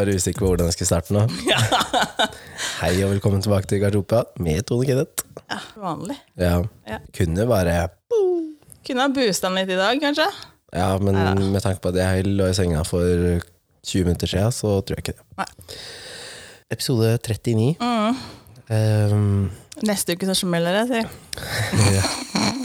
Var usikker på hvordan jeg skulle starte nå. Hei og velkommen tilbake til Garderoba med Tone Kenneth. Ja, vanlig. Ja, Ja. kunne bare Kunne ha boosta den litt i dag, kanskje? Ja, men med tanke på at jeg lå i senga for 20 minutter siden, så tror jeg ikke det. Nei. Episode 39. Mm. Um, Neste uke så smeller det, sier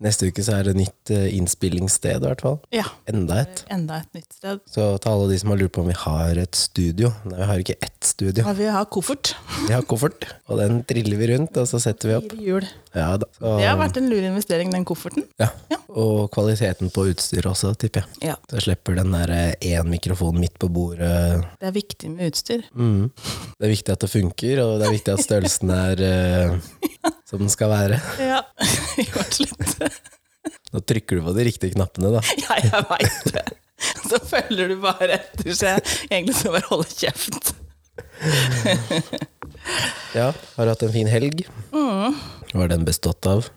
neste uke så er det nytt eh, innspillingssted, i hvert fall. Ja. Enda et. Enda et nytt sted. Så til alle de som har lurt på om vi har et studio Nei, vi har ikke ett studio. Nei, vi har koffert. Vi har koffert, og den triller vi rundt, og så setter vi opp. Fire hjul. Ja da. Så, Det har vært en lur investering, den kofferten. ja. Ja. Og kvaliteten på utstyret også, tipper jeg. Ja. Så slipper den der én mikrofon midt på bordet. Det er viktig med utstyr. Mm. Det er viktig at det funker, og det er viktig at størrelsen er eh, som den skal være. Ja, gjort litt. Nå trykker du på de riktige knappene, da. Ja, jeg veit det. Så følger du bare etter, så jeg egentlig skal bare holde kjeft. Ja, Har du hatt en fin helg? Mm. Hva har den bestått av?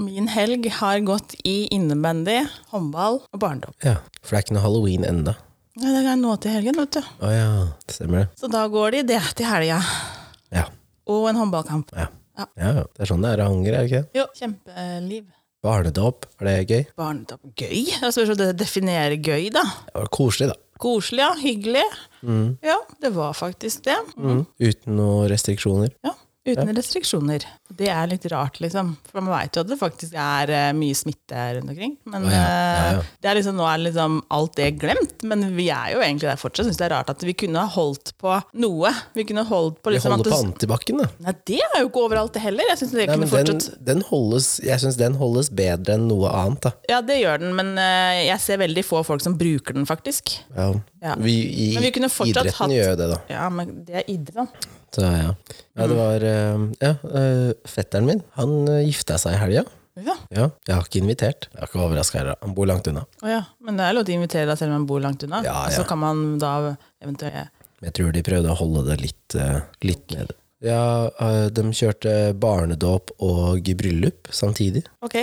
Min helg har gått i innebandy, håndball og barndom. Ja, For det er ikke noe halloween enda. Ja, det er nå til helgen, vet du. Å ja, det stemmer det. Så da går de det til helga. Ja. Og en håndballkamp. Ja. Ja. ja, ja. Det er sånn det er å angre, er det ikke? Jo, kjempeliv. Barnedåp, er det gøy? Barnedåp Gøy? Jeg spørs om det definerer gøy, da. Det var koselig, da. Koselig, ja. Hyggelig. Ja, det var faktisk det. Mm. Uten noen restriksjoner. Ja, Uten restriksjoner. Det er litt rart, liksom. For man veit jo at det faktisk er eh, mye smitte rundt omkring. Men Å ja, ja, ja. eh, Det er liksom, nå er liksom alt det glemt. Men vi er jo egentlig der fortsatt. Syns det er rart at vi kunne ha holdt på noe. Vi kunne holdt på Vi liksom holder at på det, antibac-en, da. Nei, det er jo ikke overalt det heller. Jeg synes det Nei, kunne men den, fortsatt den holdes, jeg syns den holdes bedre enn noe annet, da. Ja, det gjør den, men eh, jeg ser veldig få folk som bruker den, faktisk. Ja. Vi, I Men vi kunne fortsatt idretten hatt- gjør jo det, da. Ja, men det er idrett. Så ja. ja, det var eh, Ja, eh, fetteren min, han uh, gifta seg i helga. Ja. Ja, jeg har ikke invitert. Jeg er ikke overraska heller. Han bor langt unna. Oh, ja. Men det er lov til å invitere deg selv om han bor langt unna. Ja, ja. så kan man da eventuelt Jeg tror de prøvde å holde det litt, eh, litt nede. Ja, eh, de kjørte barnedåp og bryllup samtidig. Ok.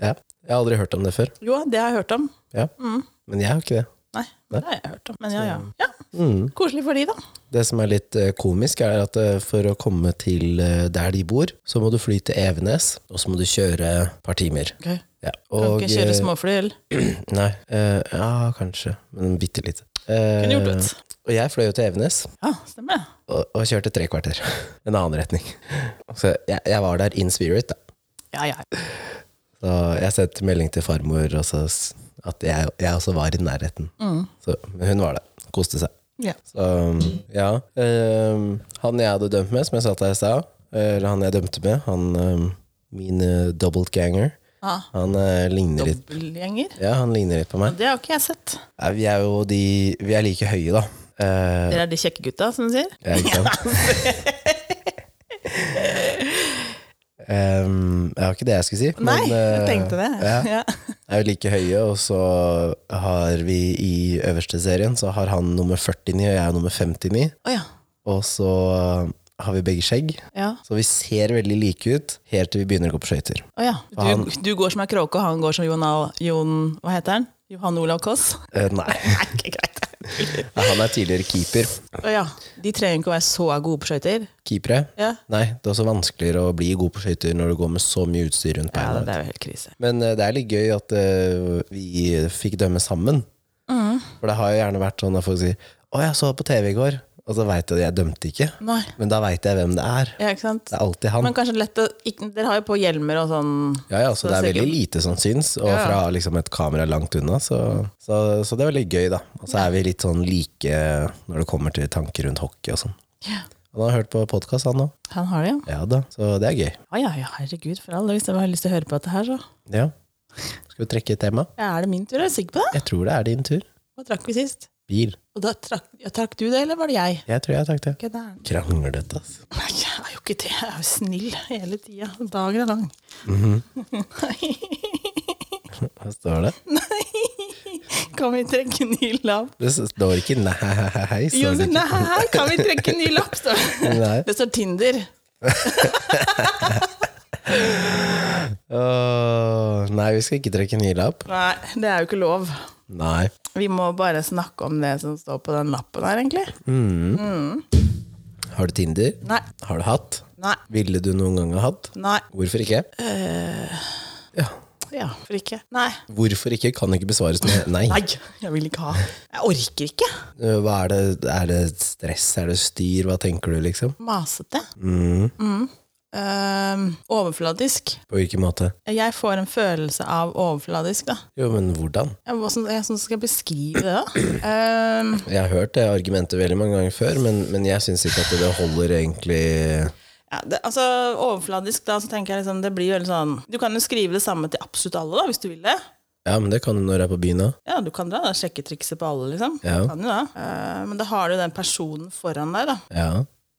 Ja. Jeg har aldri hørt om det før. Jo, det har jeg hørt om. Ja. Men jeg har ikke det. Nei, det har jeg hørt om. Men ja, ja. ja. Mm. Koselig for de, da. Det som er litt eh, komisk, er at eh, for å komme til eh, der de bor, så må du fly til Evenes, og så må du kjøre et par timer. Okay. Ja. Kan Og, ikke kjøre småfly, eller? Nei, Uh, ja, kanskje, men bitte litt. Uh, Kunne gjort det. og jeg fløy jo til Evenes, Ja, stemmer det. og, og kjørte tre kvarter. En annen retning. Så jeg, jeg var der in spirit, da. Ja, ja. Så jeg sendte melding til farmor og så at jeg, jeg også var i nærheten. Så, men hun var der. Koste seg. ja. Så ja. Um, han jeg hadde dømt med, som jeg sa til deg i stad, eller han jeg dømte med, han um, min uh, double ganger, Ah, han uh, ligner litt. Ja, han ligner litt på meg. Det har ikke jeg sett. Ja, vi er jo de Vi er like høye, da. Uh, Dere er de kjekke gutta, som du sier? ja, ikke sant? Ehm, jeg har ikke det jeg skulle si. Nei, men, jeg eh, tenkte det. Ja. Ja. er jo like høye, og så har vi i øverste serien Så har han nummer 49, og jeg er nummer 59. Oh, ja. Og så har vi begge skjegg. Ja. Så vi ser veldig like ut helt til vi begynner å gå på skøyter. Oh. Han- Du, du går som ei kråke, og han går som Jon, Jon Hva heter han? Johan Olav Koss? Uh, nei, Nei, ikke greit. Han er tidligere keeper. Å ja. De trenger ikke å være så gode på skøyter. Keepere? Ja. Nei, det er også vanskeligere å bli god på skøyter når du går med så mye utstyr rundt ja, det er jo helt krise. Men eh, det er litt gøy at uh, vi fikk dømme sammen. Mm. For det har jo gjerne vært sånn at folk sier 'Å, jeg så på TV i går', og så veit jeg at jeg dømte ikke. Nei. Men da veit jeg hvem det er. Ja, ikke sant? Det er alltid han. Men kanskje lett å ikke, Dere har jo på hjelmer og sånn. Ja, ja, så Så det er er veldig lite som syns, og Ja, ja. fra liksom et kamera langt unna, så, så, så det er veldig gøy, da. Og så er vi litt sånn like når det kommer til tanker rundt hockey og sånn. Ja. Han har hørt på podkast, han òg. Han har det, ja. Ja da, så det er gøy. Ja, ja, ja, herregud, for alle. Hvis jeg har lyst til å høre på dette her, så Ja. Skal vi trekke et tema? ja, Er det min tur? Er du sikker på det? Jeg tror det er din tur. Hva trakk vi sist? Bil. Og da trakk, ja, trakk du det, eller var det jeg? Jeg tror jeg trakk det. Okay, det Kranglete, altså. Nei, jeg er jo ikke det. Jeg er jo snill hele tida. Dagen er lang. Hva står det? Nei! Kan vi trekke ny lapp? Det står ikke nei, står Jo, ikke. nei, kan vi trekke ny lapp, står det. Nei. Det står Tinder. Nei, vi skal ikke trekke ny lapp. Nei, det er jo ikke lov. Nei. Vi må bare snakke om det som står på den lappen her, egentlig. Mm. Har du Tinder? Nei. Har du hatt? Nei. Ville du noen gang ha hatt? Nei. Hvorfor ikke? Ja. Ja, for ikke. Nei. Hvorfor ikke kan ikke besvares med nei. Nei, jeg vil ikke ha. Jeg orker ikke. Eh, Hva er det? Er det stress? Er det styr? Hva tenker du, liksom? Masete. Mm. Mm. Ehm, overfladisk. På hvilken måte? Jeg får en følelse av overfladisk, da. Jo, men hvordan? Jeg, hvordan, jeg, hvordan skal jeg beskrive det, da? Um, Jeg har hørt det argumentet veldig mange ganger før, men, men jeg syns ikke at det holder egentlig ja, det, altså, overfladisk, da, så tenker jeg liksom Det blir veldig sånn Du kan jo skrive det samme til absolutt alle, da, hvis du vil det. Ja, men det kan du når jeg er på byen òg. Ja, du kan dra det sjekketrikset på alle, liksom. Ja. Kan jo da. Uh, men da har du den personen foran deg, da. Ja.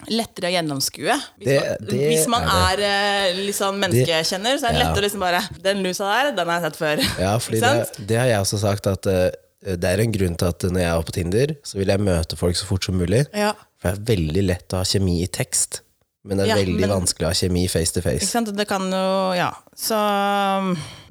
Lettere å gjennomskue. Hvis, Det- man, hvis man er er, sånn menneskekjenner, så er det lettere å liksom bare Den lusa der, den har jeg sett før. Ja, fordi det, det har jeg også sagt, at uh, det er en grunn til at når jeg er på Tinder, så vil jeg møte folk så fort som mulig. Ja. For det er veldig lett å ha kjemi i tekst, men det er Ja, veldig men- vanskelig å ha kjemi face to Ikke face. sant? Det kan jo Ja. Så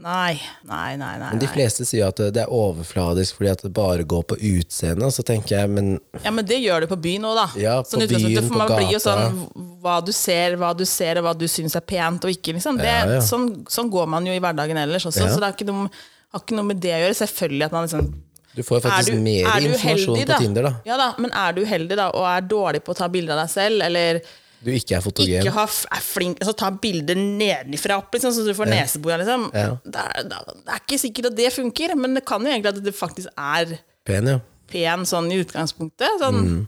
Nei, nei, nei. nei, Men de fleste sier at det er overfladisk fordi at det bare går på utseendet, så tenker jeg, men Ja, men det gjør du på byen òg, da. Ja, på Sånn byen, på man blir jo sånn hva du ser, hva du ser, og hva du syns er pent og ikke. Liksom. Det, Ja, ja. Sånn, sånn går man jo i hverdagen ellers også, så det ikke, noe, har ikke noe med det å gjøre. Selvfølgelig at man liksom du får jo faktisk du, mer er informasjon heldig, på Tinder, da. Ja da, men er du uheldig da, og er dårlig på å ta bilder av deg selv, eller Du ikke er fotogen. ikke har, er flink altså, ta bilder nedenfra opp, liksom, så du får nesebor, liksom. Ja. det, er, det er ikke sikkert at det funker, men det kan jo egentlig at det faktisk er Pen, ja. pen sånn i utgangspunktet. Sånn,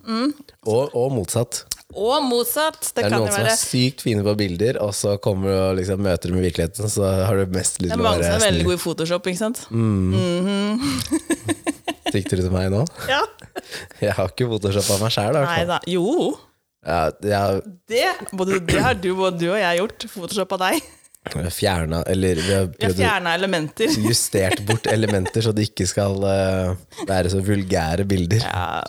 Og, og motsatt. Og motsatt. Det, Det er kan noen som er sykt fine på bilder, og så kommer du og liksom møter dem i virkeligheten, så har du mest lyst Det er mange som er veldig gode i Photoshop, ikke sant? Sikter du til meg nå? Ja. Jeg har ikke photoshoppa meg sjæl, i hvert fall. Jo, Ja, jeg det, både, det har du, både du og jeg gjort. Photoshop av deg. fjerna Eller vi har prøvd fjerna elementer. justert bort elementer så det ikke skal uh, være så vulgære bilder. Ja,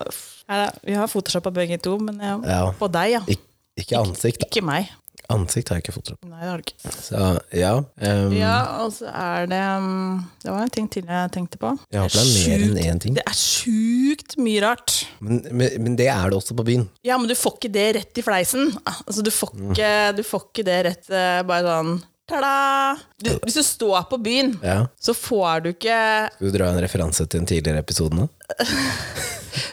ja, vi har Photoshoppa begge to, men ja, Ja. på deg, ja. Ik ikke ansikt. da. Ikke meg. Ansikt har jeg ikke photoshop. Nei, det har du ikke. Så ja. Um, Ja, og så er det um, Det var en ting til jeg tenkte på. Jeg håper det er mer enn én ting. Det er sjukt mye rart. Men, men, men det er det også på byen. Ja, men du får ikke det rett i fleisen. Altså, du, får ikke, du får ikke det rett eh, bare sånn Ta-da! Hvis du står på byen, Ja. så får du ikke Skal du dra en referanse til en tidligere episode nå?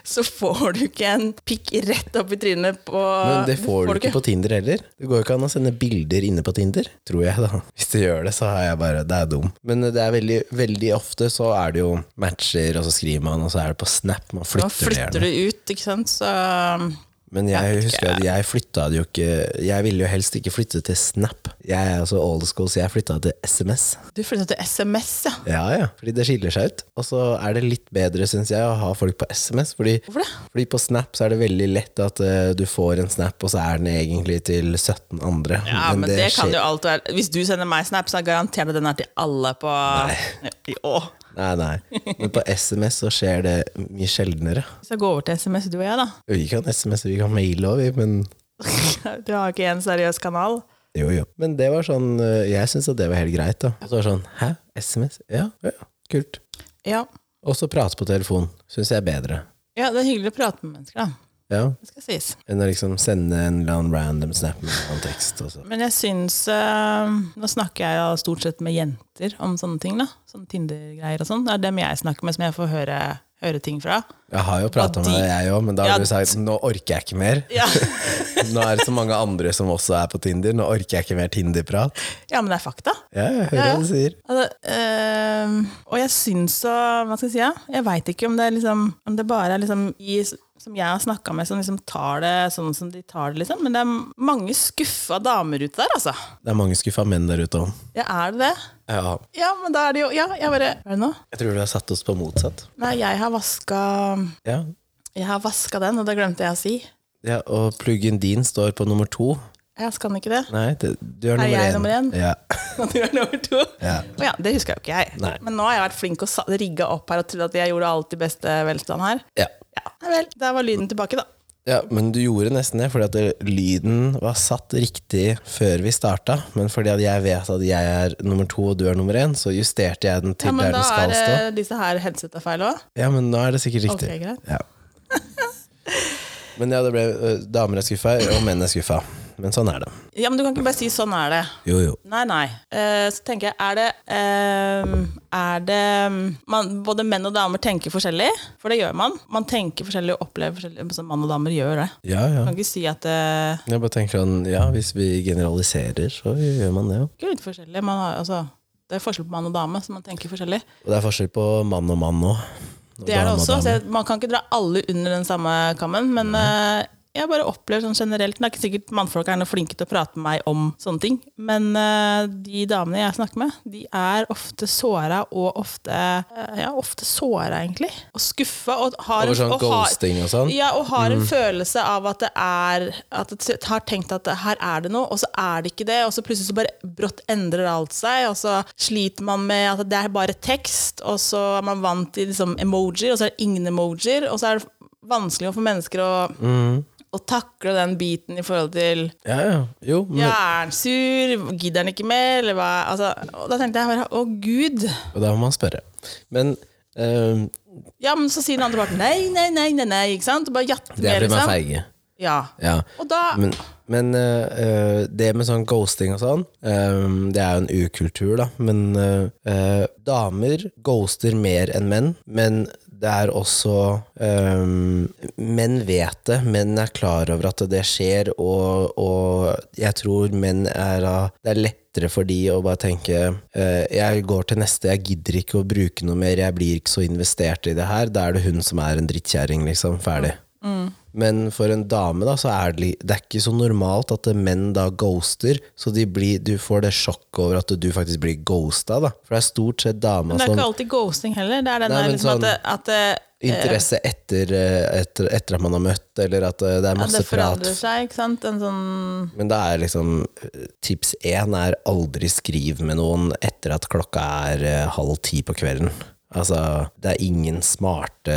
Så får du ikke en pikk rett opp i trynet på Men det får du ikke på Tinder heller. Det går jo ikke an å sende bilder inne på Tinder, tror jeg da. Hvis du gjør det, så er jeg bare Det er dum. Men det er veldig, veldig ofte så er det jo matcher, og så skriver man, og så er det på Snap. Man flytter, det flytter gjerne. du ut, ikke sant, så Men jeg husker at jeg flytta det jo ikke Jeg ville jo helst ikke flytte til Snap. Jeg er altså old school, så jeg flytta til SMS. Du flytta til SMS, ja. Ja, ja, fordi det skiller seg ut. Og så er det litt bedre, syns jeg, å ha folk på SMS. Fordi, Hvorfor det? fordi på Snap så er det veldig lett at uh, du får en snap, og så er den egentlig til 17 andre. Ja, men, det, kan skjer- jo alt være Hvis du sender meg snap, så er garantert at den er til alle på Nei. Jo. Nei, nei. Men på SMS så skjer det mye sjeldnere. Så gå over til SMS, du og jeg, da. Vi kan SMS, vi kan maile òg, vi, men Du har ikke en seriøs kanal. jo, jo. Men det var sånn eh, Jeg syns at det var helt greit, da. Og Så var det sånn Hæ? SMS? Ja, ja, kult. Ja. Og så prate på telefon syns jeg er bedre. ja, det er hyggelig å prate med mennesker, da. Ja, Det skal sies. Enn å liksom sende en eller annen random snap med en tekst. Og så. Men jeg syns uh, Nå snakker jeg jo stort sett med jenter om sånne ting. da Sånne Tinder-greier og sånn. Det er dem jeg snakker med, som jeg får høre, høre ting fra. Jeg har jo prata med de- deg, jeg òg, men da har Ja, du sagt nå orker jeg ikke mer. Ja, Nå er det så mange andre som også er på Tinder. Nå orker jeg ikke mer Tinder-prat. ja men det er fakta. Ja, jeg hører Ja, ja. hva du sier. Altså, uh, og jeg syns så Hva skal jeg si? Ja? Jeg veit ikke om det, er liksom, om det bare er liksom i, som jeg har snakka med, som liksom tar det sånn som de tar det, liksom. Men det er mange skuffa damer ute der, altså. Det er mange skuffa menn der ute òg. Ja, er det det? Ja. Ja, men da er det jo Ja, jeg bare Hva er det nå? Jeg tror du har satt oss på motsatt. Nei, jeg har vaska Ja. Jeg har vaska den, og det glemte jeg å si. ja og pluggen din står på nummer to. Jeg skal den ikke det? Nei, det, du er Er nummer jeg nummer én? Ja. Og du er nummer to? Ja. Ja, det husker jo ikke jeg. Nei. Men nå har jeg vært flink og rigga opp her og trodd at jeg gjorde alt i beste velstand her. ja. Ja, vel. Der var lyden tilbake, da. Ja, men du gjorde nesten det, fordi at lyden var satt riktig før vi starta. Men fordi at jeg vet at jeg er nummer to og du er nummer én, så justerte jeg den til Ja, men der da den skal er stå. det disse her headseta feil òg? Ja, men nå er det sikkert Ok, riktig. greit. Ja. Men ja, det ble ø, damer er skuffa, og menn er skuffa. Men sånn er det. Ja, men du kan ikke bare si 'sånn er det'. Jo, jo. Nei, nei. Eh, så tenker jeg, er det eh, Er det man, Både menn og damer tenker forskjellig? For det gjør man. Man tenker forskjellig og opplever forskjellig. Så mann og damer gjør det. Ja, ja. Du kan ikke si at det Jeg bare tenker sånn, ja, hvis vi generaliserer, så gjør man det jo. er litt forskjellig. Man har, altså, det er forskjell på mann og dame, så man tenker forskjellig. Og det er forskjell på mann og mann òg. Det er det også. Så man kan ikke dra alle under den samme kammen, men jeg bare opplever sånn generelt Det er ikke sikkert mannfolk er noe flinke til å prate med meg om sånne ting, men eh, de damene jeg snakker med, de er ofte såra og ofte eh, Ja, ofte såra, egentlig. Og skuffa. Og har, Over sånn og har, ghosting og sånn. ja, og har en følelse av at det er At det har tenkt at her er det noe, og så er det ikke det. Og så plutselig så bare brått endrer alt seg, og så sliter man med at det er bare tekst, og så er man vant til liksom emojier, og så er det ingen emojier, og så er det vanskelig for mennesker å, å takle den biten i forhold til Ja, ja. Jo, men, ja, er han sur? Gidder han ikke mer? Eller hva? Altså, og da tenkte jeg bare å gud. og da må man spørre. Men uh... Ja, men så sier den andre parten nei, nei, nei, nei, nei, ikke sant? Og bare jatter det er Det fordi man liksom. feige. Ja. Ja. Og da Men, men øh, det med sånn ghosting og sånn, um, det er jo en ukultur, da. Men øh, damer ghoster mer enn menn. Men det er også um, Menn vet det, menn er klar over at det skjer, og, og jeg tror menn er av Det er lettere for de å bare tenke øh, Jeg går til neste, jeg gidder ikke å bruke noe mer, jeg blir ikke så investert i det her. Da er det hun som er en drittkjerring, liksom. Ferdig. Men for en dame da, så er det, det er ikke så normalt at menn da ghoster, så de blir, du får det sjokket over at du faktisk blir ghosta. da. For det er stort sett damer Men det er som ikke alltid ghosting heller. Det er den der liksom sånn- at, at Interesse etter, eh, etter, etter at man har møtt, eller at eh, det er masse det prat. seg. ikke sant? Sånn Men da er liksom eh, tips én er aldri skriv med noen etter at klokka er halv ti på kvelden. Altså, det er ingen smarte,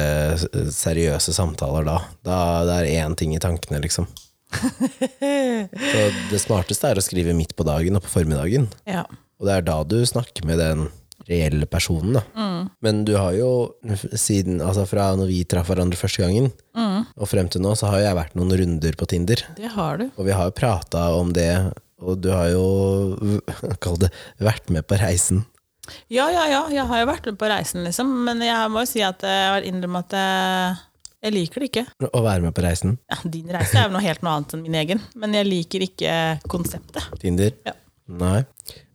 seriøse samtaler da. Da det er én ting i tankene, liksom. Så det smarteste er å skrive midt på dagen og på formiddagen. Ja. Og det er da du snakker med den reelle personen, da. Men du har jo, siden, altså fra når vi traff hverandre første gangen, og frem til nå, så har jeg vært noen runder på Tinder. Det har du. Og vi har jo prata om det, og du har jo, kall det, vært med på reisen. Ja, ja, ja. Jeg har jo vært med på reisen, liksom. Men jeg må jo si at jeg har innrømme at jeg, jeg liker det ikke. Å være med på reisen. Ja, din reise er jo noe helt noe annet enn min egen. Men jeg liker ikke konseptet. Tinder. Ja. Nei.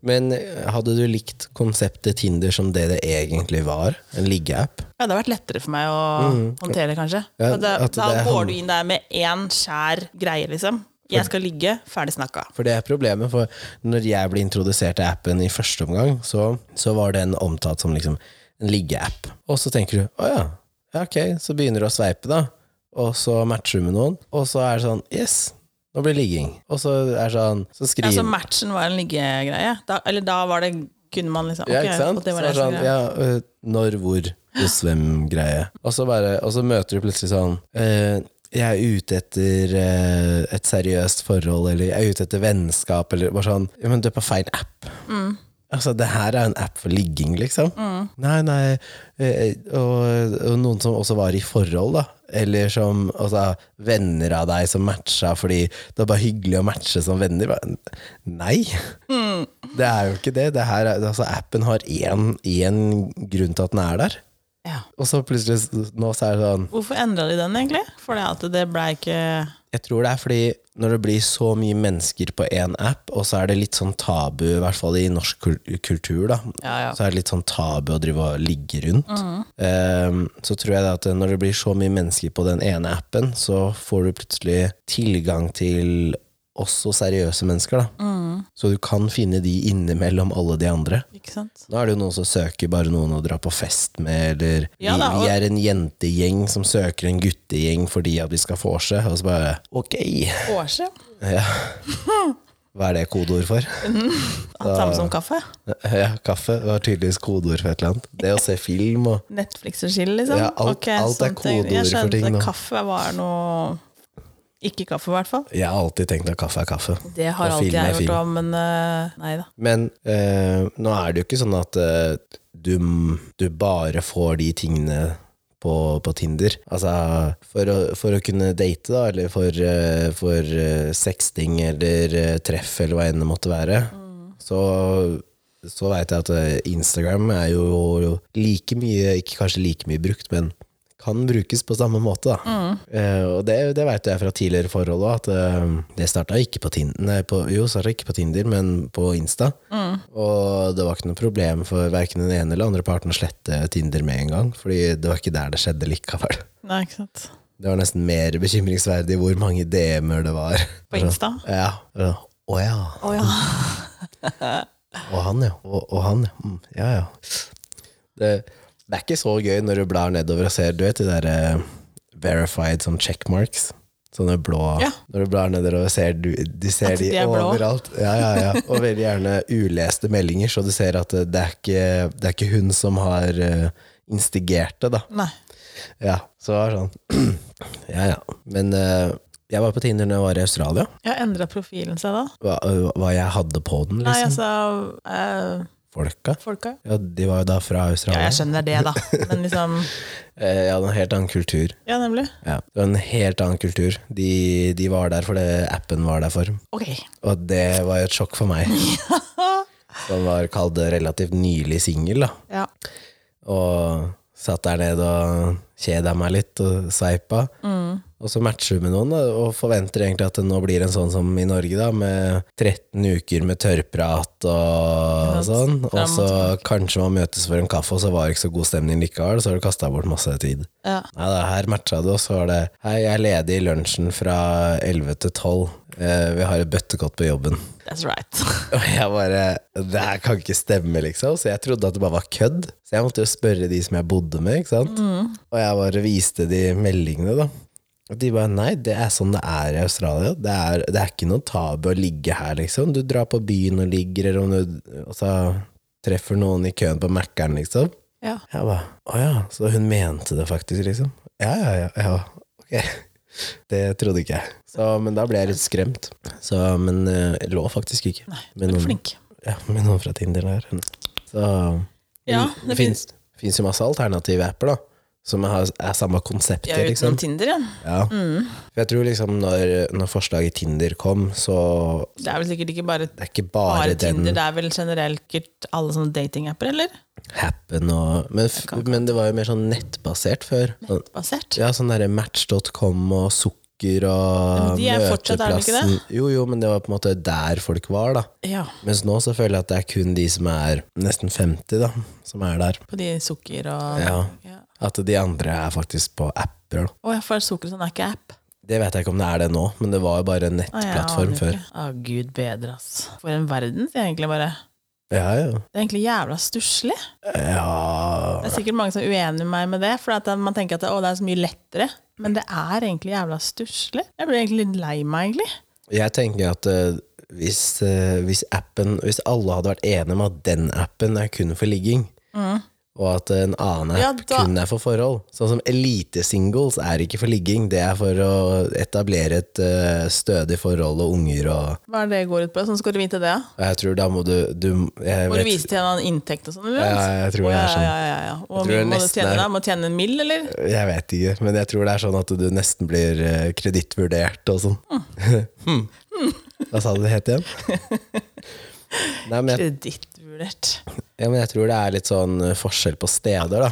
Men eh, hadde du likt konseptet Tinder som det det egentlig var? En liggeapp? Ja, det hadde vært lettere for meg å håndtere, kanskje. Mm. Ja, da, da går du inn der med én skjær greie, liksom. Jeg skal ligge, ferdig snakka. For det er problemet, for når jeg ble introdusert til appen i første omgang, så, så var den omtalt som liksom en liggeapp. Og så tenker du å ja, ja, ok, så begynner du å sveipe, da. Og så matcher du med noen, og så er det sånn yes, nå blir det ligging. Og så er det sånn, så skriver Altså, matchen var en liggegreie. Da, eller da var det kunne man liksom Ja, ikke sant? det var det sånn, ja, øh, når, hvor, hos hvem greie. Og så, og så møter du plutselig sånn øh, Jeg er ute etter øh, et seriøst forhold, eller jeg er ute etter vennskap, eller bare sånn Ja, men du er på feil app. Mm. Altså, det her er en app for ligging, liksom. Nei, nei øh, og, og noen som også var i forhold, da. Eller som altså, venner av deg som matcha fordi det var bare hyggelig å matche som venner. Nei! Mm. Det er jo ikke det. det her er, altså, appen har én, én grunn til at den er der. Ja. Og så plutselig nå så er det sånn Hvorfor endra de den, egentlig? Fordi at det ble ikke Jeg tror det er fordi når det blir så mye mennesker på én app, og så er det litt sånn tabu, i hvert fall i norsk kultur, da, Ja, ja. så er det litt sånn tabu å drive og ligge rundt. Ehm, så tror jeg at når det blir så mye mennesker på den ene appen, så får du plutselig tilgang til også seriøse mennesker, da. Så du kan finne de innimellom alle de andre. Ikke sant? Nå er det jo noen som søker bare noen å dra på fest med, eller Ja da, vi, vi er en jentegjeng som søker en guttegjeng fordi at vi skal vorse, og så bare ok. Årse. Ja. Hva er det kodeord for? Mm, samme som kaffe. Ja, kaffe var tydeligvis kodeord for et eller annet. Det å se film og Netflix og chill, liksom. Ja, alt- okay, alt er sånne ting. nå. Jeg skjønte kaffe var noe Ikke kaffe, i hvert fall. Jeg har alltid tenkt at kaffe er kaffe. Det har Og alltid jeg gjort òg, men uh, nei da. Men uh, nå er det jo ikke sånn at uh, du, du bare får de tingene på, på Tinder. Altså, for å, for å kunne date, da, eller for, for sexting eller treff, eller hva enn det måtte være, så, så veit jeg at Instagram er jo like mye, ikke kanskje like mye brukt, men kan brukes på samme måte. Da. Uh, og det, det veit jeg fra tidligere forhold òg, at uh, det starta ikke på Tinder, på, jo, ikke på Tinder, men på Insta. Og det var ikke noe problem for verken den ene eller andre parten å slette Tinder med en gang, fordi det var ikke der det skjedde likevel. Nei, ikke sant. Det var nesten mer bekymringsverdig hvor mange DM-er det var. På Insta? Ja. Å ja. Oh, ja. Og han, ja. Og, og han, ja. Mm, ja, ja. Det, det er ikke så gøy når du blar nedover og ser Du vet de der uh, verified sånn checkmarks? Sånne blå Ja. Når du blar nedover og ser du, du ser At de, de er overalt. Ja, ja, ja. Og veldig gjerne uleste meldinger, så du ser at det er ikke, det er ikke hun som har uh, instigert det, da. Nei. Ja, så var det sånn Ja, ja. Men uh, jeg var på Tinder når jeg var i Australia. Ja, Endra profilen seg da? Hva, hva jeg hadde på den, liksom? Nei, altså eh, Folka. Folka? Ja, de var jo da fra Ja, jeg skjønner det, da. Men liksom Ja, det hadde en helt annen kultur. Ja, nemlig. Ja, det var en helt annen kultur. De, de var der fordi appen var der for. Ok. Og det var jo et sjokk for meg. Som var kalt relativt nylig singel, da. Ja. Og satt der nede og kjeda meg litt og sveipa. Og så matcher du med noen da, og forventer egentlig at det nå blir en sånn som i Norge, da, med 13 uker med tørrprat og sånn. Og så kanskje man møtes for en kaffe, og så var det ikke så god stemning likevel, så har du kasta bort masse tid. ja. Nei da, her matcha det, og så var det Hei, jeg er ledig i lunsjen fra 11 til 12. Eh, vi har et bøttekott på jobben. That's right. Og jeg bare Det her kan ikke stemme, liksom. Så jeg trodde at det bare var kødd. Så jeg måtte jo spørre de som jeg bodde med, ikke sant. Og jeg bare viste de meldingene, da. Og de bare nei, det er sånn det er i Australia. Det er, det er ikke noe tabu å ligge her, liksom. Du drar på byen og ligger, eller om du og så treffer noen i køen på Mækkern, liksom. Ja. Jeg bare Å ja, så hun mente det faktisk, liksom? Ja, ja, ja. ja. Ok. Det trodde ikke jeg. Så, men da ble jeg litt skremt. Så, men eh, jeg lå faktisk ikke. Nei, med noen, flink. ja, med noen fra Tinder der. Så Ja, det, fins jo masse alternative apper, da. Som er, er samme konseptet, Ja, liksom. utenom Tinder, ja. Ja. For jeg tror liksom når, når forslaget Tinder kom, så Det er vel sikkert ikke bare, det er ikke bare, bare den Tinder, det er vel generelt alle sånne datingapper, eller? Happen og men, men det var jo mer sånn nettbasert før. Nettbasert? Ja, sånn derre match.com og sukker og Men de er fortsatt, er det ikke det? Jo, jo, men det var på en måte der folk var, da. Ja, Mens nå så føler jeg at det er kun de som er nesten 50, da, som er der. på de sukker og Ja. ja. At de andre er faktisk på apper. da. Å, ja, for sukker sånn er ikke app. Det vet jeg ikke om det er det nå, men det var jo bare en nettplattform ah, nettplattform før. Å ah, gud bedre, ass. For en verden, sier jeg egentlig bare. Ja, ja. Det er egentlig jævla stusslig. Ja Det er sikkert mange som er uenig med meg med det, for at man tenker at å, det er så mye lettere. Men det er egentlig jævla stusslig. Jeg blir egentlig litt lei meg, egentlig. Jeg tenker at uh, hvis, uh, hvis appen Hvis alle hadde vært enige om at den appen er kun for ligging, og at en annen Ja, app da- kun er for forhold Sånn som elitesingles er ikke for ligging, det er for å etablere et uh, stødig forhold og unger og Hva er det går ut på? Sånn skal du vite det? Jeg tror da må du, du jeg Må du vise til en annen inntekt og sånn? Ja, jeg tror det er sånn. Ja, ja, ja. Og Jeg må du tjene er- da? Må du tjene en mill, eller? Jeg vet ikke, men jeg tror det er sånn at du nesten blir uh, kredittvurdert og sånn. Mm. Hva sa du det het igjen? Nei, Kredittvurdert. ja, men jeg tror det er litt sånn eh, forskjell på steder, da.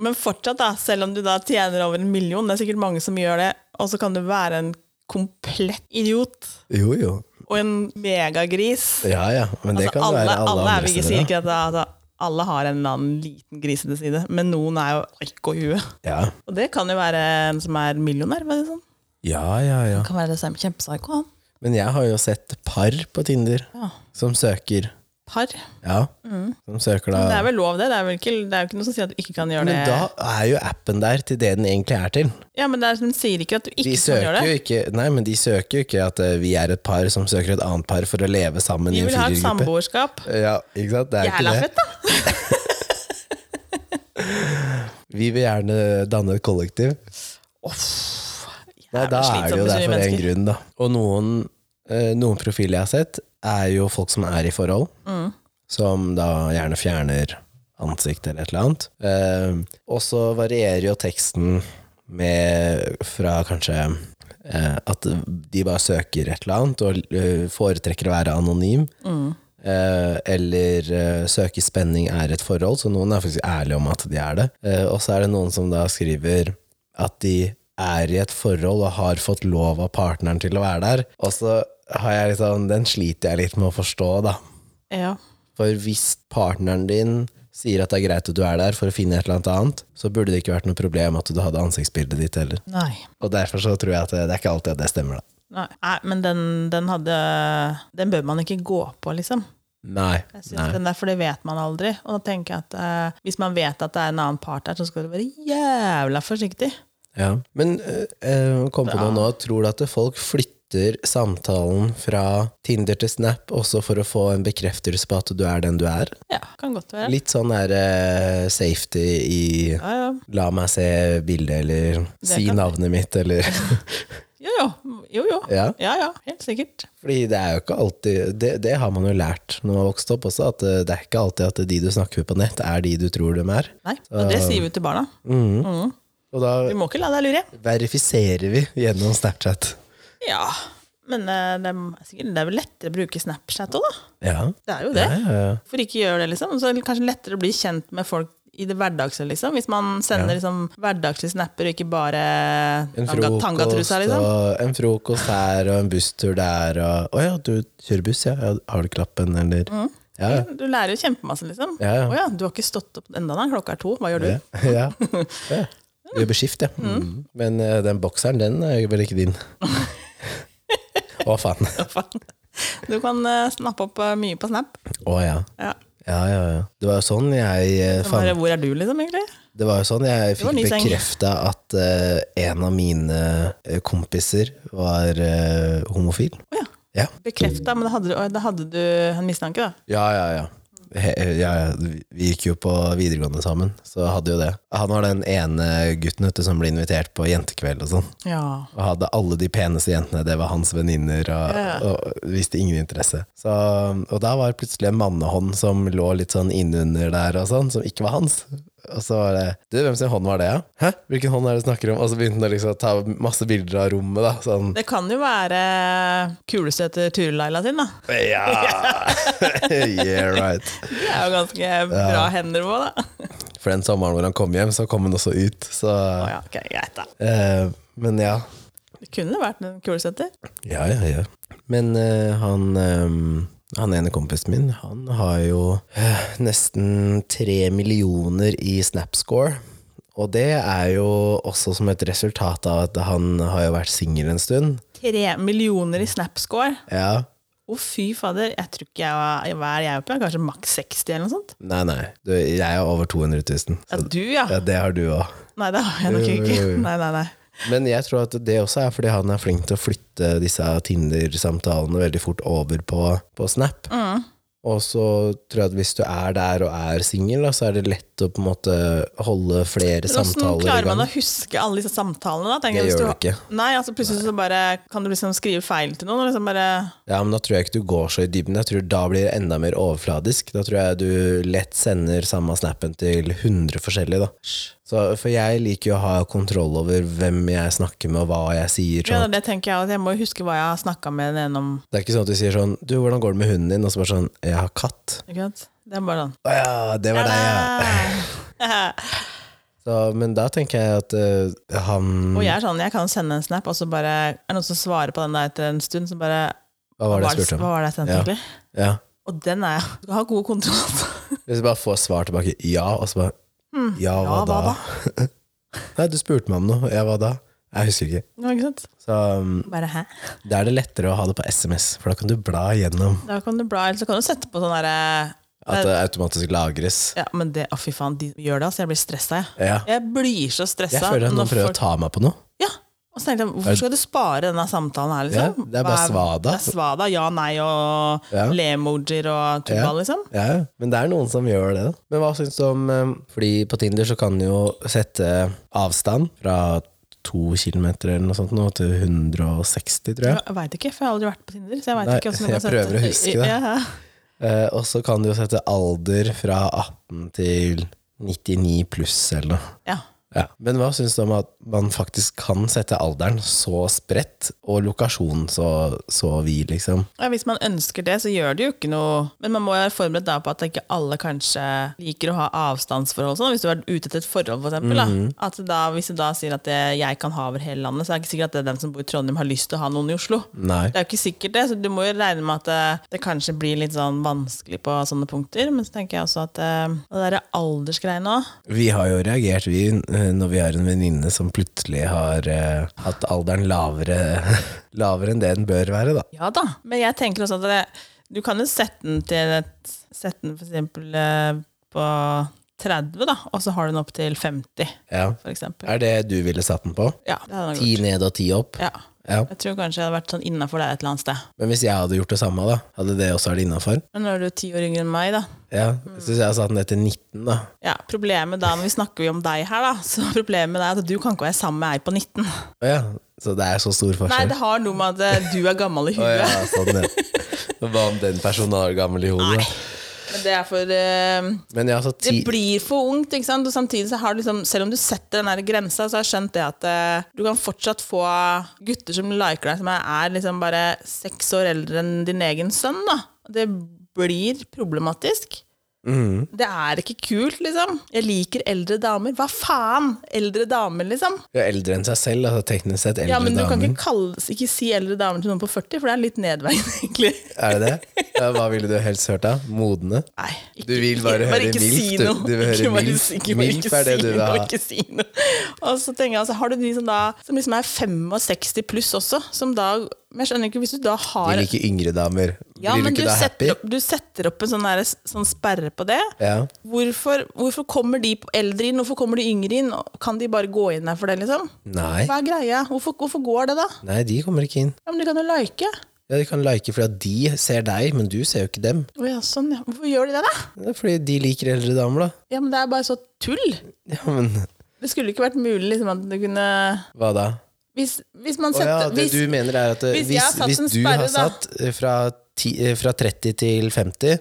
Men fortsatt, da, selv om du da tjener over en million, det er sikkert mange som gjør det, og så kan du være en komplett idiot Jo, jo. og en megagris. Ja, ja. Men det Altså, kan alle, være alle, alle er andre steder. sier ikke at altså, alle har en eller annen liten grisete side, men noen er jo ikke i huet. Ja. Og det kan jo være en som er millionær. Vet du, sånn. ja, ja, ja. Kan være det samme kjempepsyko, han. Men jeg har jo sett par på Tinder Ja. som søker. Par. Ja. Som søker da Det er vel lov, det. Det er, vel ikke, det er jo ikke noe som sier at du ikke kan gjøre Men det. da er jo appen der til det den egentlig er til. Ja, men det er, Den sier ikke at du ikke De kan gjøre det. ikke Nei, men de søker jo ikke at eh, vi er et par som søker et annet par for å leve sammen Vi i en vil ha et samboerskap. Ja, ikke sant? Det er Jævla ikke det. fett, da! Vi vil gjerne danne et kollektiv. Uff, Nei, da er det jo der for en grunn, da. Og noen, eh, noen profiler jeg har sett, er jo folk som er i forhold, Mm. som da gjerne fjerner ansikt eller et eller annet. Eh, og så varierer jo teksten med fra kanskje eh, at de bare søker et eller annet og eh, foretrekker å være anonym. Eh, eller eh, søker spenning er et forhold, så noen er faktisk ærlige om at de er det. Eh, og så er det noen som da skriver at de er i et forhold og har fått lov av partneren til å være der. Og så har jeg liksom, den sliter jeg litt med å forstå, da. Ja. For hvis partneren din sier at det er greit at du er der for å finne et eller annet så burde det ikke vært noe problem at du hadde ansiktsbildet ditt heller. Nei. Og derfor så tror jeg at det, det er ikke alltid at det stemmer, da. Nei, men den, den hadde Den bør man ikke gå på, liksom. Nei. Jeg synes nei. den der, For det vet man aldri. Og da tenker jeg at eh, hvis man vet at det er en annen part der, så skal du være jævla forsiktig. Ja. Men øh, øh, kom på noe nå. Tror du at folk flytter samtalen fra Tinder til Snap også for å få en bekreftelse på at du er den du er? Ja, kan godt være. Litt sånn der uh, safety i Ja, ja. La meg se bildet, eller si navnet mitt, eller Jo, jo. jo, jo. Ja. Ja, ja, helt sikkert. Fordi det er jo ikke alltid det, det har man jo lært når man har vokst opp også, at det er ikke alltid at de du snakker med på nett, er de du tror de er. Nei, og det sier vi til barna. Mm. Mhm. Og da Du må ikke la deg lure. verifiserer vi gjennom Snapchat. Ja, men eh, det er, sikkert, det er vel lettere å bruke Snapchat òg, da. Ja. Det er jo det. Ja, ja, ja. Hvorfor ikke gjøre det, liksom? Så er det kanskje lettere å bli kjent med folk i det hverdagslige, liksom. Hvis man sender liksom, hverdagslige snapper, og ikke bare En tanga- frokost, tangatrusa, liksom. og en frokost her, og en busstur der, og Å ja, du kjører buss, ja. ja. Har du klappen, eller Mm. Ja, ja. Du lærer jo kjempemasse, liksom. Ja, ja. Å ja, du har ikke stått opp enda da, klokka er to. Hva gjør du? Ja. ja. Du jobber skift, ja. Mm. Men uh, den bokseren, den er vel ikke din. Å, faen. Faen? Du kan uh, snappe opp uh, mye på Snap. Å ja. Ja. Ja, ja, ja. Det var jo sånn jeg Så bare, hvor er du, liksom, egentlig? Det var jo sånn jeg fikk bekrefta at uh, en av mine kompiser var homofil. Oh, ja. Ja. Bekrefta, men da hadde, du, da hadde du en mistanke, da. Ja, ja, ja. Ja, ja. Vi gikk jo på videregående sammen, så hadde jo det. Han var den ene gutten vet som ble invitert på jentekveld og sånn. Ja. Og hadde alle de peneste jentene, det var hans venninner, og, Ja. og viste ingen interesse. Så, og da var det plutselig en mannehånd som lå litt sånn innunder der, og sånn, som ikke var hans. Og så var det Du, hvem sin hånd var det, ja? Hæ? Hvilken hånd er det du snakker om? Og så begynte han å liksom ta masse bilder av rommet, da. Sånn Det kan jo være kulestøter Turelaila sin, da. Ja! yeah, right. Det er jo ganske bra hender på, da. For den sommeren hvor han kom hjem, så kom han også ut. Så, oh, ja, ok, greit, da. eh, men ja. Det kunne vært en kulesetter? Ja, ja, ja. Men eh, han eh, han ene kompisen min, han har jo eh, nesten tre millioner i Snapscore. Og det er jo også som et resultat av at han har jo vært singel en stund. Tre millioner i Snapscore. Ja. Å, fy fader. Jeg tror ikke jeg var Hva er jeg oppe i? Kanskje maks 60 eller noe sånt? Nei, nei. Du, jeg er over 200 000. Ja, du, ja. ja, det har du òg. Nei, det har jeg nok ikke. Nei, nei, nei. Men jeg tror at det også er fordi han er flink til å flytte disse Tinder-samtalene veldig fort over på, på Snap. Mm. Og så tror jeg at hvis du er der og er singel, så er det lett å på en måte holde flere samtaler Hvordan samtaler i klarer man å huske alle disse samtalene? da? Det jeg, gjør du ikke. Nei, altså Plutselig så bare kan du liksom skrive feil til noen. liksom bare... Ja, men da tror jeg ikke du går så i dybden. Jeg tror Da blir det enda mer overfladisk. Da tror jeg du lett sender samme snappen til 100 forskjellige. da. Så, for jeg liker jo å ha kontroll over hvem jeg snakker med, og hva jeg sier. Ja, Sånn. det tenker Jeg at jeg må huske hva jeg har snakka med den om. Det er ikke sånn at du sier sånn Du, hvordan går det med hunden din? Og så bare sånn Jeg har katt. Ikke sant? Det er bare sånn. Å ja, det var deg, ja. Så, men da tenker jeg at uh, han Og jeg er sånn, jeg kan sende en snap, og så bare er det noen som svarer på den der etter en stund. Så bare Hva var det jeg spurte om? Hva var det jeg sendte, Ja. egentlig? Ja. Og den er jeg. Du har god kontroll. Hvis du bare får svar tilbake ja, og så bare Ja, hva Ja, da? Nei, du spurte meg om noe. Ja, hva da? Jeg husker ikke. Ja, ikke sant? Så um, Bare hæ? da er det lettere å ha det på SMS, for da kan du bla gjennom Da kan du bla, eller så kan du sette på sånn derre at det automatisk lagres. Ja, men det, å fy faen, de gjør det, altså. Jeg blir stressa, jeg. Ja. Jeg blir så stressa. Jeg føler at noen prøver folk- å ta meg på noe. Ja. Og så tenkte jeg, hvorfor skal du spare denne samtalen her, liksom? Ja, det er bare svada. Det er svada, ja, nei og Ja. le-emojier og tuba, Ja. liksom. Ja, ja. men det er noen som gjør det. Men hva syns du om um, Fordi på Tinder så kan du jo sette avstand fra to kilometer eller noe sånt nå, til 160, tror jeg. Jeg veit ikke, for jeg har aldri vært på Tinder. Så jeg vet Nei, ikke hvordan du jeg kan sette- prøver å huske det. Ja, Eh, og så kan du jo sette alder fra 18 til 99 pluss eller noe. ja. Ja. Men hva syns du om at man faktisk kan sette alderen så spredt, og lokasjonen så, så vid, liksom? Ja, Hvis man ønsker det, så gjør det jo ikke noe Men man må jo være forberedt da på at ikke alle kanskje liker å ha avstandsforhold. Sånn. Hvis du er ute etter et forhold, for eksempel. -hmm. da. At da, hvis du da sier at det, jeg kan ha over hele landet, så er det ikke sikkert at det er den som bor i Trondheim, har lyst til å ha noen i Oslo. Nei. Det er jo ikke sikkert det, så du må jo regne med at det, det kanskje blir litt sånn vanskelig på sånne punkter. Men så tenker jeg også at eh, det derre aldersgreiene òg Vi har jo reagert, vi, eh, når vi har en venninne som plutselig har eh, hatt alderen lavere, lavere enn det den bør være, da. Ja da, men jeg tenker også at det, du kan jo sette den til et Sette den for eksempel eh, på 30, da, og så har du den opp til 50, Ja. for eksempel. Er det du ville satt den på? Ja, det hadde jeg Ti gjort. ned og ti opp? Ja. Ja. Jeg tror kanskje jeg hadde vært sånn innafor der et eller annet sted. Men hvis jeg hadde gjort det samme, da? Hadde det også vært innafor? Men nå er du ti år yngre enn meg, da. Ja. Hvis jeg hadde satt den ned til 19, da? Ja, Problemet da, når vi snakker om deg her, da, så problemet er at du kan ikke være sammen med ei på 19. Å ja. Så det er så stor forskjell? Nei, det har noe med at eh, du er gammel i huet. huet. ja, sånn, ja. Hva om den personen er gammel i hodet? da? Men det er for uh, Men ja, så Det blir for ungt, ikke sant? Og samtidig så har du liksom, selv om du setter den der grensa, så har jeg skjønt det at uh, du kan fortsatt få gutter som liker deg, som er, er liksom bare seks år eldre enn din egen sønn. da. Det blir problematisk. Mhm. Det er ikke kult, liksom. Jeg liker eldre damer. Hva faen? Eldre damer, liksom. Er eldre enn seg selv, altså teknisk sett eldre Ja, men du kan ikke, kalle, ikke si eldre damer til noen på 40, for det er litt nedveiende, egentlig. Er det det? Ja, hva ville du helst hørt da? Modne? Nei, Du vil bare høre ikke MILF, si du. Du vil høre Ikke bare MILF. ikke bare MILF er det du vil ha. Ikke si noe. Og så tenker jeg, altså, har du de som, da, som liksom er 65 pluss også, som da Men jeg skjønner ikke, hvis du da har De liker yngre damer. ja, Blir men du du ikke da happy? setter, opp, du setter opp en sånn, der, sånn sperre på det. Ja. Hvorfor, hvorfor kommer de eldre inn, hvorfor kommer de yngre inn? Kan de bare gå inn der for det, liksom? Nei. Hva er greia? Hvorfor, hvorfor går det, da? Nei, de kommer ikke inn. Ja, men De kan jo like. Ja, De kan like fordi at de ser deg, men du ser jo ikke dem. Oh, ja, sånn, ja. Hvorfor gjør de det, da? Det er fordi de liker eldre damer, da. Ja, men Det er bare så tull. Ja, men Det skulle ikke vært mulig liksom, at du kunne hva da? Hvis, hvis man setter, oh ja, det hvis, du mener er at hvis hvis, du sperre, har satt eh, fra, ti, eh, fra 30 til 50,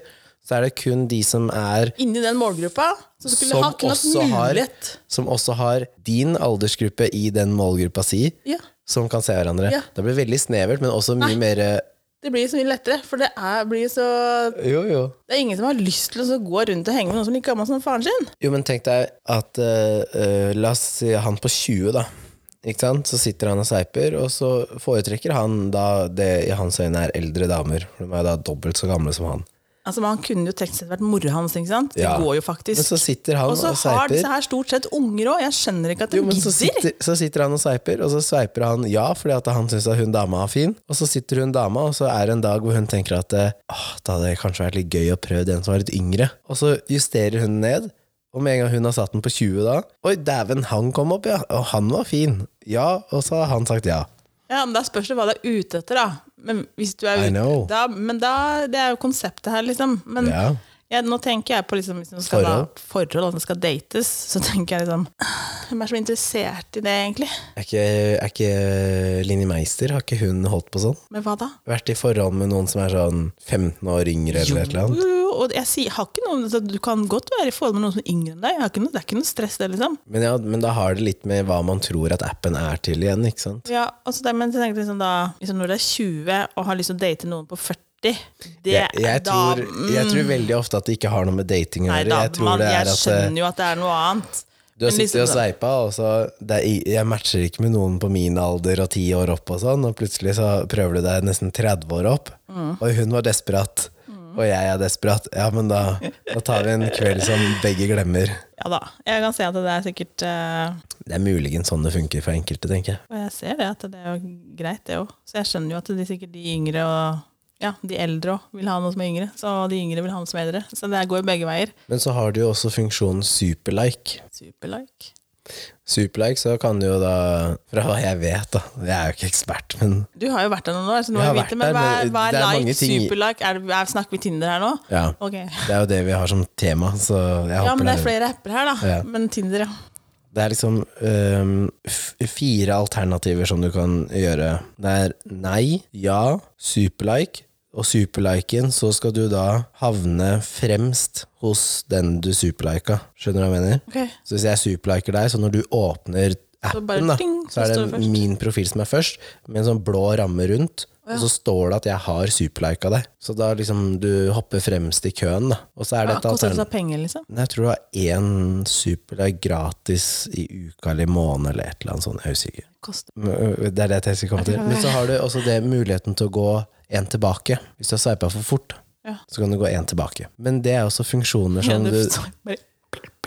så er det kun de som er Inni den målgruppa Som, Som ha også har- Som også har din aldersgruppe i den målgruppa si, Ja, som kan se hverandre. Ja. Det blir veldig snevert, men også mye Nei. mer Det blir så mye lettere, for det er, blir så Jo, jo. Det er ingen som har lyst til å gå rundt og henge med noen som er like gammel som faren sin. Jo, men tenk deg at uh, uh, La oss si han på 20, da. Så sitter han og sveiper, og så foretrekker han da det i hans øyne er eldre damer. For de er da dobbelt så gamle som han. Altså, Man kunne jo teknisk sett vært mora hans, ikke sant? Det Ja. går jo faktisk. Men så sitter han Og så og har disse her stort sett unger òg. Jeg skjønner ikke at de Jo, men så sitter, så sitter han og sveiper, og så sveiper han ja fordi at han syns hun dama er fin. Og så sitter hun dama, og så er det en dag hvor hun tenker at eh, åh, det hadde kanskje vært litt gøy å prøve den som var litt yngre. Og så justerer hun ned, og med en gang hun har satt den på 20 da Oi, dæven, han kom opp, ja. Og han var fin. Ja, og så har han sagt ja. Ja, men Da spørs det hva du er ute etter, da. Men hvis du er I ute, know. da, men da, Det er jo konseptet her, liksom. Men Ja. ja, nå tenker jeg på liksom, hvis man skal Forhold. Da, forhold, at det skal dates, så tenker jeg liksom Hvem er så interessert i det, egentlig? Er ikke, er ikke Linni Meister, har ikke hun holdt på sånn? Med hva da? Vært i forhold med noen som er sånn 15 år yngre eller et eller annet? Og jeg sier, har ikke noe, Du kan godt være i forhold med noen som er yngre enn deg. Jeg har ikke noe, det er ikke noe stress, det, liksom. Men, ja, men da har det litt med hva man tror at appen er til igjen, ikke sant? Ja, altså det, men jeg tenkte liksom da liksom Når du er 20 og har lyst til å date noen på 40 det, Jeg, jeg, da, tror, jeg tror veldig ofte at det ikke har noe med dating å gjøre. da, Jeg tror man, det er jeg eh, skjønner jo at det er noe annet. du har sittet sittet og liksom- sveipa, og så er, Jeg matcher ikke med noen på min alder og ti år opp og sånn, og plutselig så prøver du deg nesten 30 år opp, Mm. og hun var desperat. Og jeg er desperat. Ja, men da, da tar vi en kveld som begge glemmer. Ja da. Jeg kan se at det er sikkert uh... Det er muligens sånn det funker for enkelte, tenker jeg. Og jeg ser det, at det er jo greit, det òg. Så jeg skjønner jo at de sikkert de yngre og ja, de eldre òg vil ha noe som er yngre. Så de yngre vil ha noe som er eldre. Så det går begge veier. Men så har du jo også funksjonen superlike. Superlike. Superlike, så kan du jo da Fra hva jeg vet, da. Jeg er jo ikke ekspert, men Du har jo vært der noen år, så nå Jeg vite, men hva er, hva er er like, ting superlike? Er, er, snakker vi Tinder her nå? ja. Okay. Det er jo det vi har som tema, så jeg Ja, men det er flere apper her, da. Ja. Men Tinder, ja. Det er liksom um, fire alternativer som du kan gjøre. Det er nei, ja, superlike. Og superliken, så skal du da havne fremst hos den du superlika. Skjønner du hva jeg mener? Okay. Så hvis jeg superliker deg, så når du åpner Så appen, da, så er det min profil som er først, med en sånn blå ramme rundt. Og så står det at jeg har superlika deg. Så da liksom du hopper fremst i køen, da. Og så er det Ja, Koster det alternativ penger, liksom? Jeg tror du har én superlike gratis i uka eller i måneden eller et eller annet sånt. Jeg er ø, Det er det jeg skal komme til. Men så har du også det muligheten til å gå én tilbake. Hvis du har sveipa for fort, Ja. så kan du gå én tilbake. Men det er også funksjoner som du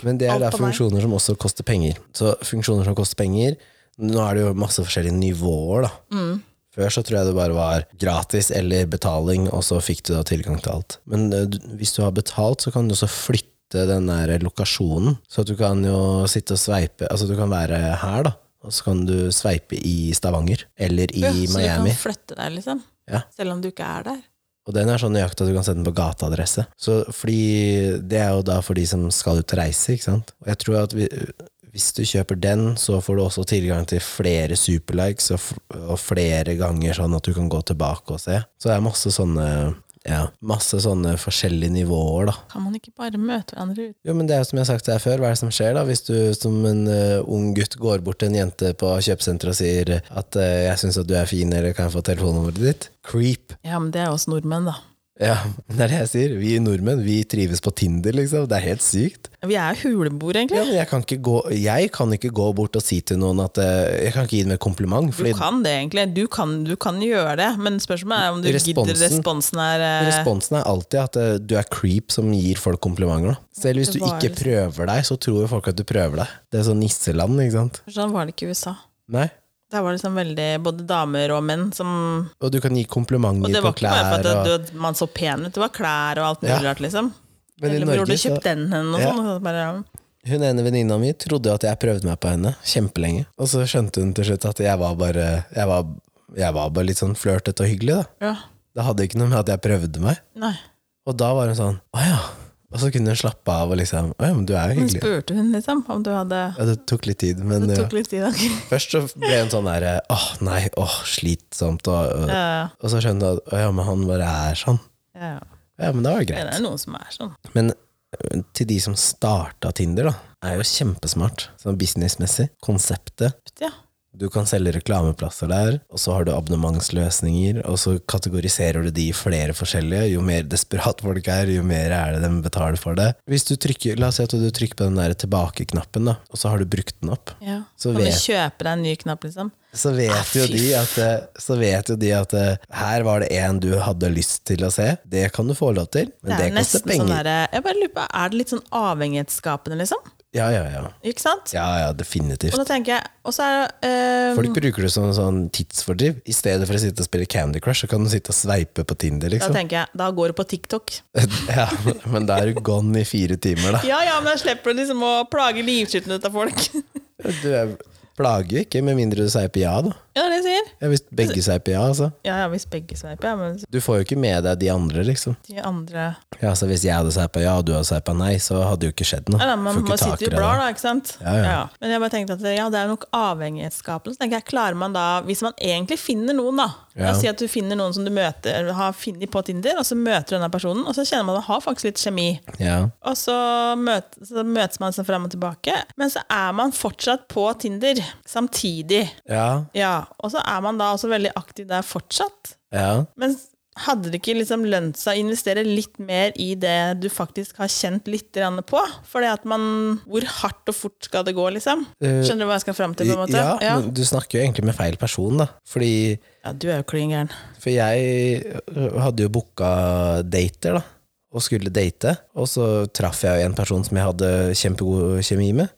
men det er da funksjoner som også koster penger. Så funksjoner som koster penger Nå er det jo masse forskjellige nivåer, da. Mm. Før så tror jeg det bare var gratis eller betaling, og så fikk du da tilgang til alt. Men eh, hvis du har betalt, så kan du også flytte den der lokasjonen. Så du kan jo sitte og sveipe Altså du kan være her, da. Og så kan du sveipe i Stavanger. Eller i Ja, så du kan flytte deg, liksom? Ja. Selv om du ikke er der? Og den er sånn nøyaktig at du kan sette den på gateadresse. Så fordi Det er jo da for de som skal ut og reise, ikke sant. Og jeg tror at vi, hvis du kjøper den, så får du også tilgang til flere superlikes og, og flere ganger sånn at du kan gå tilbake og se. Så det er masse sånne ja, masse sånne forskjellige nivåer, da. Kan man ikke bare møte hverandre ute? Jo, men det er jo som jeg har sagt til deg før, hva er det som skjer da? Hvis du som en uh, ung gutt går bort til en jente på kjøpesenteret og sier at uh, 'jeg syns at du er fin, eller kan jeg få telefonnummeret ditt'? Creep. Ja, men det er oss nordmenn, da. Ja, det er det jeg sier. Vi nordmenn vi trives på Tinder, liksom. Det er helt sykt. Vi er huleboere, Ja, egentlig. men jeg kan, ikke gå, jeg kan ikke gå bort og si til noen at eh, Jeg kan ikke gi dem et kompliment. Du kan det, egentlig. Du kan, du kan gjøre det, men spørsmålet er om du Responsen- gidder responsen er eh, responsen er alltid at eh, du er creep som gir folk komplimenter. Da. Selv hvis du ikke prøver deg, så tror folk at du prøver deg. Det er sånn nisseland, ikke sant? Sånn var det ikke i USA. Nei. Der var det liksom veldig både damer og menn som Og du kan gi Og komplimenter det var på ikke bare klær. for at Og, du- man så pen ut, det var klær og alt mulig Ja. rart, liksom. men Eller har du kjøpte den henne og Ja. sånn. og bare, ja. Hun ene venninna mi trodde at jeg prøvde meg på henne kjempelenge. Og så skjønte hun til slutt at jeg var bare Jeg var, jeg var bare litt sånn flørtete og hyggelig, da. ja, Det hadde ikke noe med at jeg prøvde meg. nei. Og da var hun sånn Å ja. Og så kunne hun slappe av og liksom Å ja, men du er jo Men spurte hun liksom om du hadde Ja, det tok litt tid, men Det tok litt tid, okay. Først så ble hun sånn der Åh, nei, åh, slitsomt. Og, og, Ja, og så skjønte hun at Å ja, men han bare er sånn. ja. Ja, men det var Det greit. er noen som er sånn. Men til de som starta Tinder, da, er jo kjempesmart. Sånn businessmessig. Konseptet. Ja. Du kan selge reklameplasser der, og så har du abonnementsløsninger, og så kategoriserer du de i flere forskjellige. Jo mer desperat folk er, jo mer er det de betaler for det. Hvis du trykker, La oss si at du trykker på den der tilbake-knappen, da, og så har du brukt den opp. ja. Så kan du vi kjøpe deg en ny knapp, liksom? Så vet, Ah, jo de at, eh, så vet jo de at eh, her var det en du hadde lyst til å se. Det kan du få lov til, men Det det, er koster penger. sånn penger. Jeg bare lurer på, er det litt sånn avhengighetsskapende, liksom? Ja, ja, ja. Ikke sant? Ja, ja, definitivt. Og da tenker jeg Og så er det um, Folk bruker det som sånn tidsfordriv. I stedet for å sitte og spille Candy Crush, så kan du sitte og sveipe på Tinder, liksom. Da tenker jeg, da går du på TikTok. ja, men da er du gone i fire timer, da. Ja ja, men da slipper du liksom å plage livskiten ut av folk. Du er, plager jo ikke, med mindre du sveiper ja, da. Ja, det er sier. Ja, hvis begge sveiper ja, altså. Ja ja, hvis begge sveiper, ja, men Du får jo ikke med deg de andre, liksom. de andre Ja, så Hvis jeg hadde sveipa ja, og du hadde sveipa nei, så hadde jo ikke skjedd noe. ja, da, Man Får ikke må sitte tak i jo det blar, da. da, ikke sant? Ja, ja. Men jeg bare tenkte at ja, det er nok avhengighetsskapende. Så tenker jeg, klarer man da, hvis man egentlig finner noen, da La Ja. oss si at du finner noen som du møter, har funnet på Tinder, og så møter du denne personen, og så kjenner man at man har faktisk litt kjemi. Ja. Og så, møt, så møtes man seg fram og tilbake, men så er man fortsatt på Tinder samtidig. Ja. Ja, Og så er man da også veldig aktiv der fortsatt. ja. Men hadde det ikke liksom lønt seg å investere litt mer i det du faktisk har kjent litt på? Fordi at man Hvor hardt og fort skal det gå, liksom? Eh, Skjønner du hva jeg skal fram til? på en måte? Ja, ja. men du snakker jo egentlig med feil person, da. Fordi ja du er jo klin gæren. For jeg hadde jo booka dater, da. Og skulle date. Og så traff jeg en person som jeg hadde kjempegod kjemi med.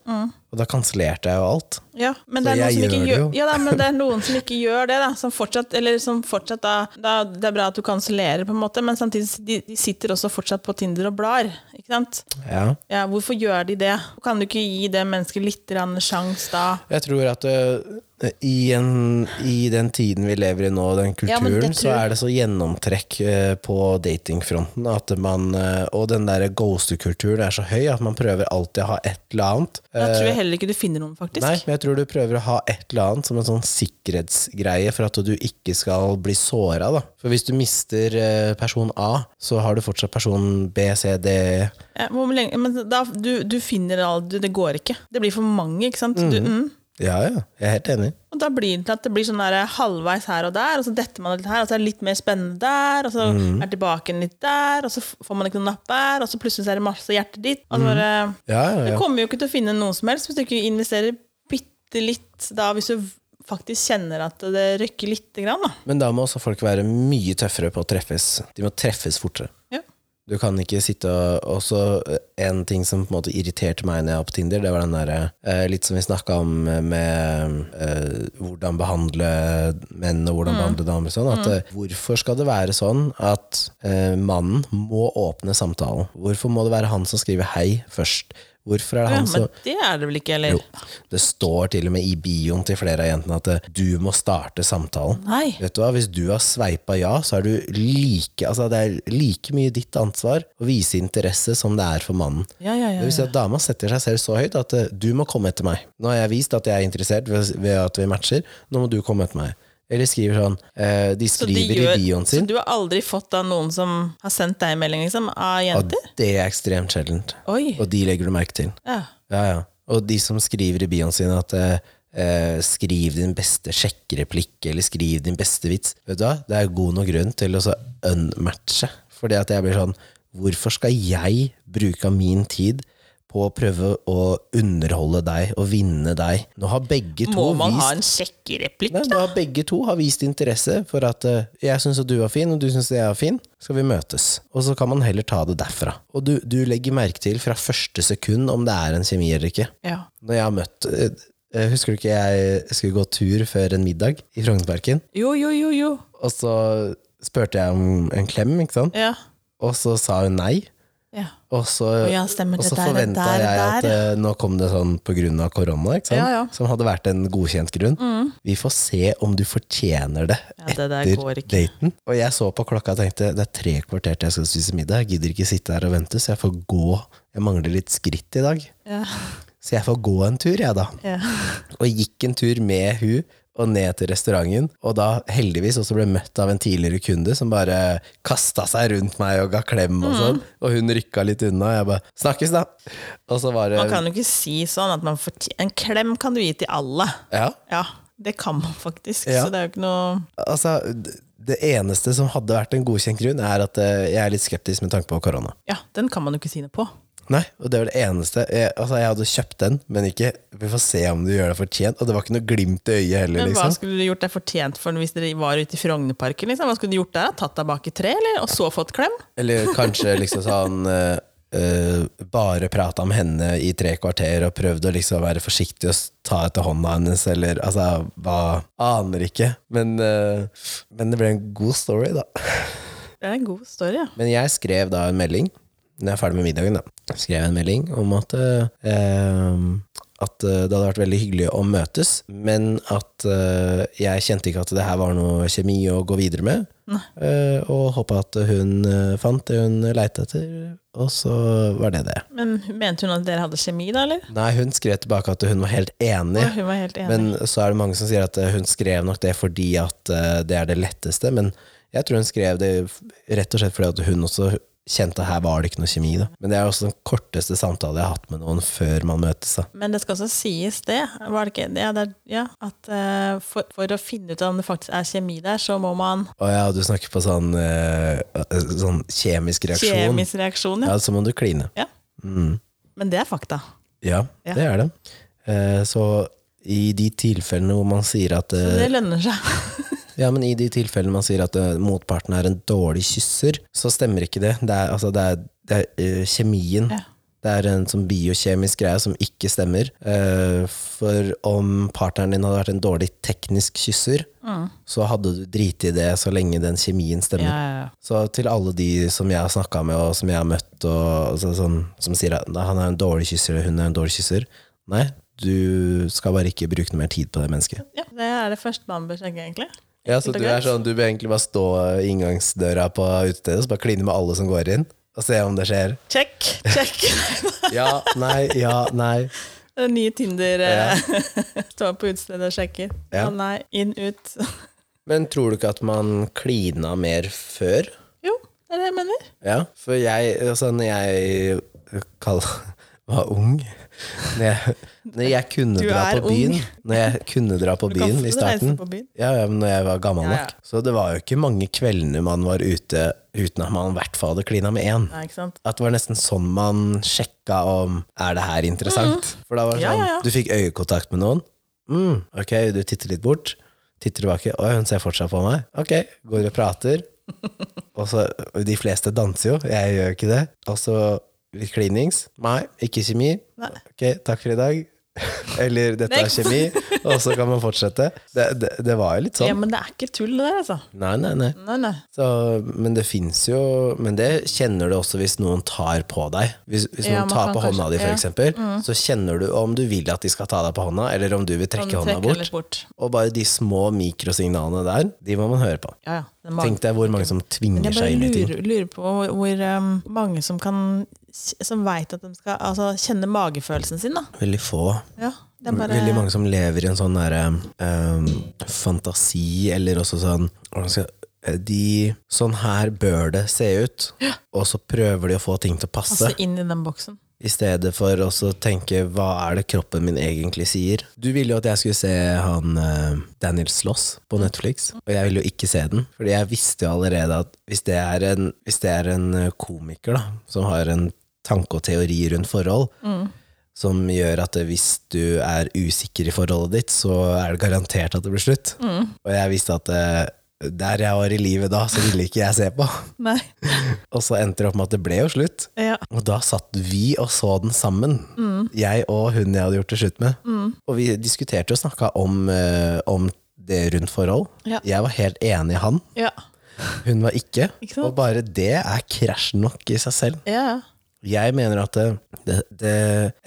Og da kansellerte jeg jo alt. Ja, men det er noen som ikke gjør gjør, ja, da, men det er noen som ikke gjør det, da. Som fortsatt, eller som fortsatt da, da Det er bra at du kansellerer, på en måte, men samtidig de, de sitter også fortsatt på Tinder og blar. Ikke sant? Ja. Ja, hvorfor gjør de det? Kan du ikke gi det mennesket litt sjanse sjans da? Jeg tror at øh, i, en, i den tiden vi lever i nå, den kulturen, ja, så er det så gjennomtrekk eh, på datingfronten at man eh, Og den der ghost-kulturen er så høy at man prøver alltid å ha et eller annet. Jeg tror Eh, jeg heller ikke du finner noen, faktisk. Nei, men jeg tror du prøver å ha et eller annet som en sånn sikkerhetsgreie for at du ikke skal bli såra. For hvis du mister eh, person A, så har du fortsatt person B, C, D E. Ja, men da, du, du finner alt, det går ikke. Det blir for mange, ikke sant. Du, mm. Ja, ja, jeg er helt enig. Og da blir det til at det blir sånn der halvveis her og der, og så detter man litt her, og så er det litt mer spennende der, og så Mm. er det tilbake litt der, og så får man ikke noen napp der, og så plutselig er det masse hjerter dit. Og så Mm. ja, Ja, ja, Du kommer jo ikke til å finne noen som helst hvis du ikke investerer bitte litt da, hvis du faktisk kjenner at det rykker lite grann. Da. Men da må også folk være mye tøffere på å treffes. De må treffes fortere. Ja. Du kan ikke sitte og Også eh, en ting som på en måte irriterte meg når jeg var på Tinder, det var den derre eh, Litt som vi snakka om med eh, hvordan behandle menn og hvordan behandle damer. Sånn, at, mm. hvorfor skal det være sånn at eh, mannen må åpne samtalen? Hvorfor må det være han som skriver hei først? Hvorfor er det Ja, han men som det er det vel ikke, eller? Jo, det står til og med i bioen til flere av jentene at eh, du må starte samtalen. Nei. Vet du hva, Hvis du har sveipa ja, så er du like Altså det er like mye ditt ansvar å vise interesse som det er for mannen. Ja, ja, ja. Det vil si at Dama setter seg selv så høyt at eh, du må komme etter meg. Nå har jeg vist at jeg er interessert ved at vi matcher, nå må du komme etter meg. Eller skriver sånn eh, De skriver de gjør- i bioen Så du har aldri fått av noen som har sendt deg melding liksom, av og jenter? det er ekstremt sjeldent. Oi. Og de legger du merke til. Ja. Ja, ja. Og de som skriver i bioen sin at eh, eh, skriv din beste sjekkereplikk, eller skriv din beste vits. Vet du hva? Det er god nok grunn til å så unmatche. Fordi at jeg blir sånn Hvorfor skal jeg bruke av min tid på å prøve å underholde deg og vinne deg? Nå har begge to Må man vist ha en sjekkereplikk? da? nå har begge to har vist interesse for at uh, jeg syns at du var fin, og du syns jeg er fin. Skal vi møtes? Og så kan man heller ta det derfra. Og du, du legger merke til fra første sekund om det er en kjemi eller ikke. Ja. Når jeg har møtt eh, Husker du ikke jeg skulle gå tur før en middag i Frognerparken? Jo, jo, jo, jo. Og så spurte jeg om en klem, ikke sant? Ja. Og så sa hun nei. Ja. Og så, ja, forventa jeg at der, eh, nå kom det sånn av korona? Ja, som hadde vært en godkjent grunn. Vi får se om du fortjener det det etter daten. Og jeg så på klokka og tenkte det er tre kvarter til jeg skal spise middag. Jeg gidder ikke sitte her og vente, så jeg får gå. Jeg mangler litt skritt i dag. Så jeg får gå en tur, jeg, da. Ja. Og gikk en tur med hun og ned til restauranten. Og da heldigvis også ble møtt av en tidligere kunde som bare kasta seg rundt meg og ga klem og sånn. Og hun rykka litt unna, og jeg bare 'snakkes, da'. Og så var det Man kan jo ikke si sånn at man får En klem kan du gi til alle. Ja, Ja, det kan man faktisk. Ja. Så det er jo ikke noe altså Det eneste som hadde vært en godkjent grunn, er at eh, jeg er litt skeptisk med tanke på korona. Ja, den kan man jo ikke si noe på. Nei, og det var det eneste. Jeg, altså, jeg hadde kjøpt den, men ikke Vi får se om du gjør deg fortjent. Og det var ikke noe glimt i øyet heller, Men hva liksom. skulle du gjort deg fortjent for hvis dere var ute i Frognerparken? Liksom? Hva skulle du gjort der? Tatt deg bak i tre, eller? Og så fått klem? Eller kanskje liksom sånn uh, Bare prata om henne i tre kvarter og prøvde å liksom være forsiktig og ta etter hånda hennes, eller altså hva Aner ikke. Men, uh, men det ble en god story, da. Det er en god story, ja. Men jeg skrev da en melding Når jeg er ferdig med middagen da Skrev en melding om at eh, At eh, det hadde vært veldig hyggelig å møtes Men at eh, jeg kjente ikke at det her var noe kjemi å gå videre med Uh, Og håpet at hun eh, fant det hun leite etter Og så var det det Men mente hun at dere hadde kjemi, da, eller? Nei, hun skrev tilbake at hun var helt enig Ja, var helt enig. Men så er det mange som sier at eh, hun skrev nok det fordi at eh, det er det letteste. Men jeg tror hun skrev det rett og slett fordi at hun også kjente at her var det ikke noe kjemi. Da. Men det er også den korteste samtalen jeg har hatt med noen før man møtes. Da. Men det skal også sies det, var det ikke? Ja, det er, ja at uh, for, for å finne ut om det faktisk er kjemi der, så må man Å ja, du snakker på sånn, uh, sånn kjemisk reaksjon. Kjemisk reaksjon, ja. Ja, så må du kline. ja. Mm. Men det er fakta. Ja, Ja. det er det. Uh, så i de tilfellene hvor man sier at Så det lønner seg. Ja, men i de tilfellene man sier at uh, motparten er en dårlig kysser, så stemmer ikke det. Det er, altså, det er, det er uh, kjemien. Ja. Det er en sånn biokjemisk greie som ikke stemmer. Eh, for om partneren din hadde vært en dårlig teknisk kysser, så hadde du driti i det så lenge den kjemien stemmer. Ja, ja. Så til alle de som jeg har snakka med, og som jeg har møtt, og, altså, sånn, som sier at han er en dårlig kysser, eller hun er en dårlig kysser Nei, du skal bare ikke bruke noe mer tid på det mennesket. Ja, det er det første man bør sjekke, egentlig. Ja, så du er sånn, du bør egentlig bare stå i inngangsdøra på utestedet og så bare kline med alle som går inn, og se om det skjer. Check, check. Ja, nei, ja, nei. Det er Nye Tinder Ja. eh, står på utestedet og sjekker. Ja. Og nei, inn, ut. Men tror du ikke at man klina mer før? Jo, det er det jeg mener. Ja, for jeg, altså når jeg kall, var ung når jeg, når jeg kunne Du dra på byen ung. Når jeg kunne dra på byen i starten byen. ja, ja, men når jeg var gammel Ja, nok Så det var jo ikke mange kveldene man var ute uten at man i hvert fall hadde klina med én. At det var nesten sånn man sjekka om Er det her interessant. For da var det Mm. Sånn. Du fikk øyekontakt med noen. Mm, ok, du titter litt bort. Titter tilbake. Oi, hun ser fortsatt på meg. Ok, går og prater. Og så, De fleste danser jo, jeg gjør ikke det. Og så litt klinings. Nei, ikke kjemi. Nei. Ok, takk for i dag. Eller dette er kjemi. Og så kan man fortsette. Det, det, det var jo litt sånn. Ja, men det er ikke tull, det der, altså. Nei, nei, nei. Nei, nei. Så, men det fins jo Men det kjenner du også hvis noen tar på deg. Hvis, hvis Ja, noen tar på hånda di, for ja. eksempel, så kjenner du om du vil at de skal ta deg på hånda, eller om du vil trekke hånda bort. bort. Og bare de små mikrosignalene der, de må man høre på. Ja, ja. Tenk deg hvor mange som tvinger seg inn i ting. Jeg lurer, lurer på hvor um, mange som kan Som veit at de skal altså, kjenne magefølelsen sin, da. Veldig få. Ja, det er bare Veldig mange som lever i en sånn derre um, fantasi, eller også sånn de, Sånn her bør det se ut, og så prøver de å få ting til å passe. passe inn i den boksen. I stedet for å tenke hva er det kroppen min egentlig sier. Du ville jo at jeg skulle se han uh, Daniel Sloss på Netflix, og jeg ville jo ikke se den. Fordi jeg visste jo allerede at hvis det er en, hvis det er en eh, komiker da, som har en tanke og teori rundt forhold, som gjør at hvis du er usikker i forholdet ditt, så er det garantert at det blir slutt. Og jeg visste at eh, der jeg var i livet da, så ville ikke jeg se på. Og så endte det opp med at det ble jo slutt. Ja. Og da satt vi og så den sammen. Jeg og hun jeg hadde gjort det slutt med. Og vi diskuterte og snakka om, eh, om det rundt forhold. Ja. Jeg var helt enig i han, Ja. hun var ikke. Ikke? Og bare det er krasj nok i seg selv. ja. Jeg mener at det, det,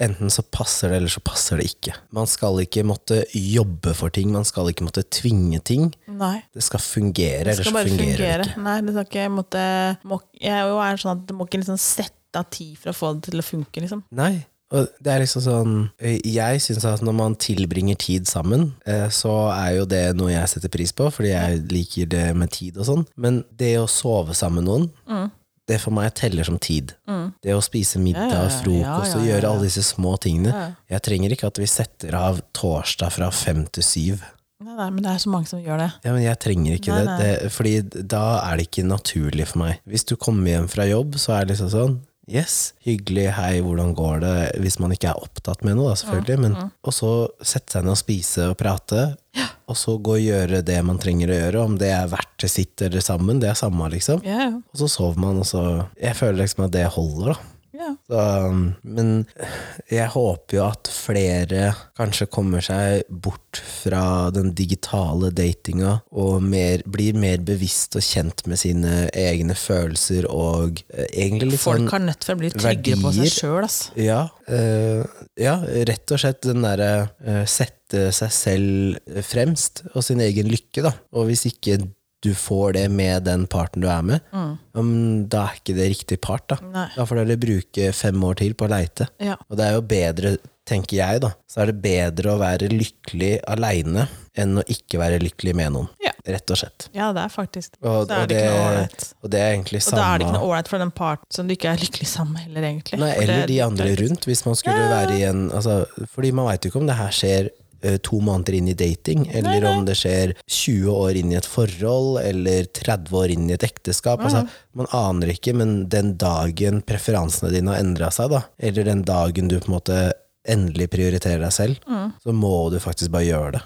enten så passer det, eller så passer det ikke. Man skal ikke måtte jobbe for ting, man skal ikke måtte tvinge ting. Nei. Det skal fungere, Det skal så fungerer fungere. det ikke. Nei, det skal ikke måtte må, Jeg er jo er sånn at du må ikke liksom sette av tid for å få det til å funke, liksom. Nei. Og det er liksom sånn Jeg syns at når man tilbringer tid sammen, eh, så er jo det noe jeg setter pris på, fordi jeg liker det med tid og sånn. Men det å sove sammen med noen, Mm. Det for meg teller som tid. Det å spise middag, Ja, ja, ja. frokost og gjøre alle disse små tingene. Jeg trenger ikke at vi setter av torsdag fra fem til syv. Nei, nei, men det er så mange som gjør det. Ja, men jeg trenger ikke Nei, det, det, fordi da er det ikke naturlig for meg. Hvis du kommer hjem fra jobb, så er det liksom sånn Yes, hyggelig, hei, hvordan går det? Hvis man ikke er opptatt med noe, da, selvfølgelig. Men, og så sette seg ned og spise og prate, og så gå og gjøre det man trenger å gjøre. Om det er hvert til sitt eller sammen, det er samme, liksom. Ja, ja. Og så sover man, og så Jeg føler liksom at det holder, da. Ja. Så, men jeg håper jo at flere kanskje kommer seg bort fra den digitale datinga og mer, blir mer bevisst og kjent med sine egne følelser og eh, egentlig litt Folk sånn har nødt til å bli tryggere på seg sjøl, ass. ja, eh, ja, rett og slett den derre eh, sette seg selv fremst og sin egen lykke, da. Og hvis ikke du får det med den parten du er med, mm. da er ikke det riktig part, da. Nei. Da får du heller bruke fem år til på å leite. Ja. Og det er jo bedre, tenker jeg, da, så er det bedre å være lykkelig aleine enn å ikke være lykkelig med noen. Ja. Rett og slett. ja, det er faktisk Og, Så er og, det ikke noe og det er egentlig Og da er det ikke noe ålreit for den parten som du ikke er lykkelig sammen med heller, egentlig. Nei, eller det- de andre rundt, hvis man skulle være i en altså, Fordi man veit jo ikke om det her skjer to måneder inn i dating, eller om det skjer 20 år inn i et forhold, eller 30 år inn i et ekteskap. Altså, man aner ikke, men den dagen preferansene dine har endra seg, da, eller den dagen du på en måte endelig prioriterer deg selv, så må du faktisk bare gjøre det.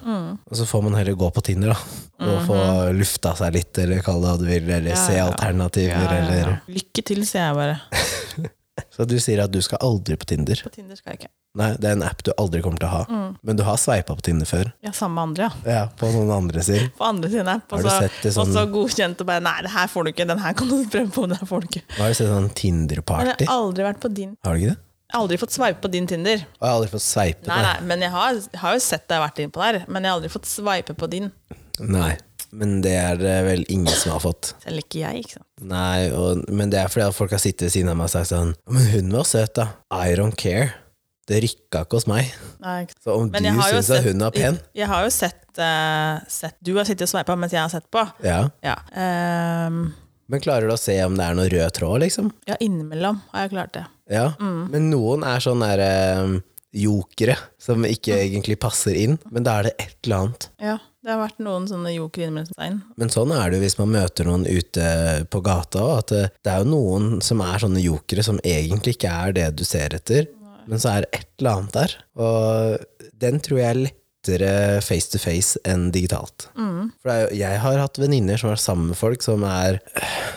Og så får man heller gå på Tinder, da, og få lufta seg litt, eller kall det hva du vil, eller Ja, se alternativer, ja, ja. eller Lykke til, sier jeg bare. Så du sier at du skal aldri på Tinder? På Tinder skal jeg ikke. Nei, det er en app du aldri kommer til å ha. Men du har sveipa på Tinder før. Ja, sammen med andre, ja. Ja, På noen andre sin. På andre siden app. Og så, sånn- og så godkjent og bare Nei, det her får du ikke. Den her kan du prøve på, den her får du ikke. Har du sett sånn Tinder-party. Jeg har aldri vært på din. Har du ikke det? Jeg har aldri fått sveipe på din Tinder. Og jeg har aldri fått sveipet Nei, nei, men jeg har, har jo sett deg vært innpå der, men jeg har aldri fått sveipe på din. Nei. Men det er det vel ingen som har fått. Selv ikke jeg, ikke sant. Nei, og, men det er fordi at folk har sittet ved siden av meg og sagt sånn Men hun var søt, da. I don't care. Det rykka ikke hos meg. Nei, ikke. Så om Men du jeg syns at hun er pen Jeg har jo sett, uh, sett Du har sittet og sveipa mens jeg har sett på. Ja. Ja. Um, Men klarer du å se om det er noe rød tråd, liksom? ja, innimellom har jeg klart det. Ja. Mm. Men noen er sånn derre jokere som ikke egentlig passer inn, men da er det et eller annet. Ja, det har vært noen sånne joker innimellom seg. Men sånn er det jo hvis man møter noen ute på gata òg, at det, det er jo noen som er sånne jokere som egentlig ikke er det du ser etter, men så er det et eller annet der. Og den tror jeg er lettere face to face enn digitalt. For det er jo, jeg har hatt venninner som vært sammen med folk som er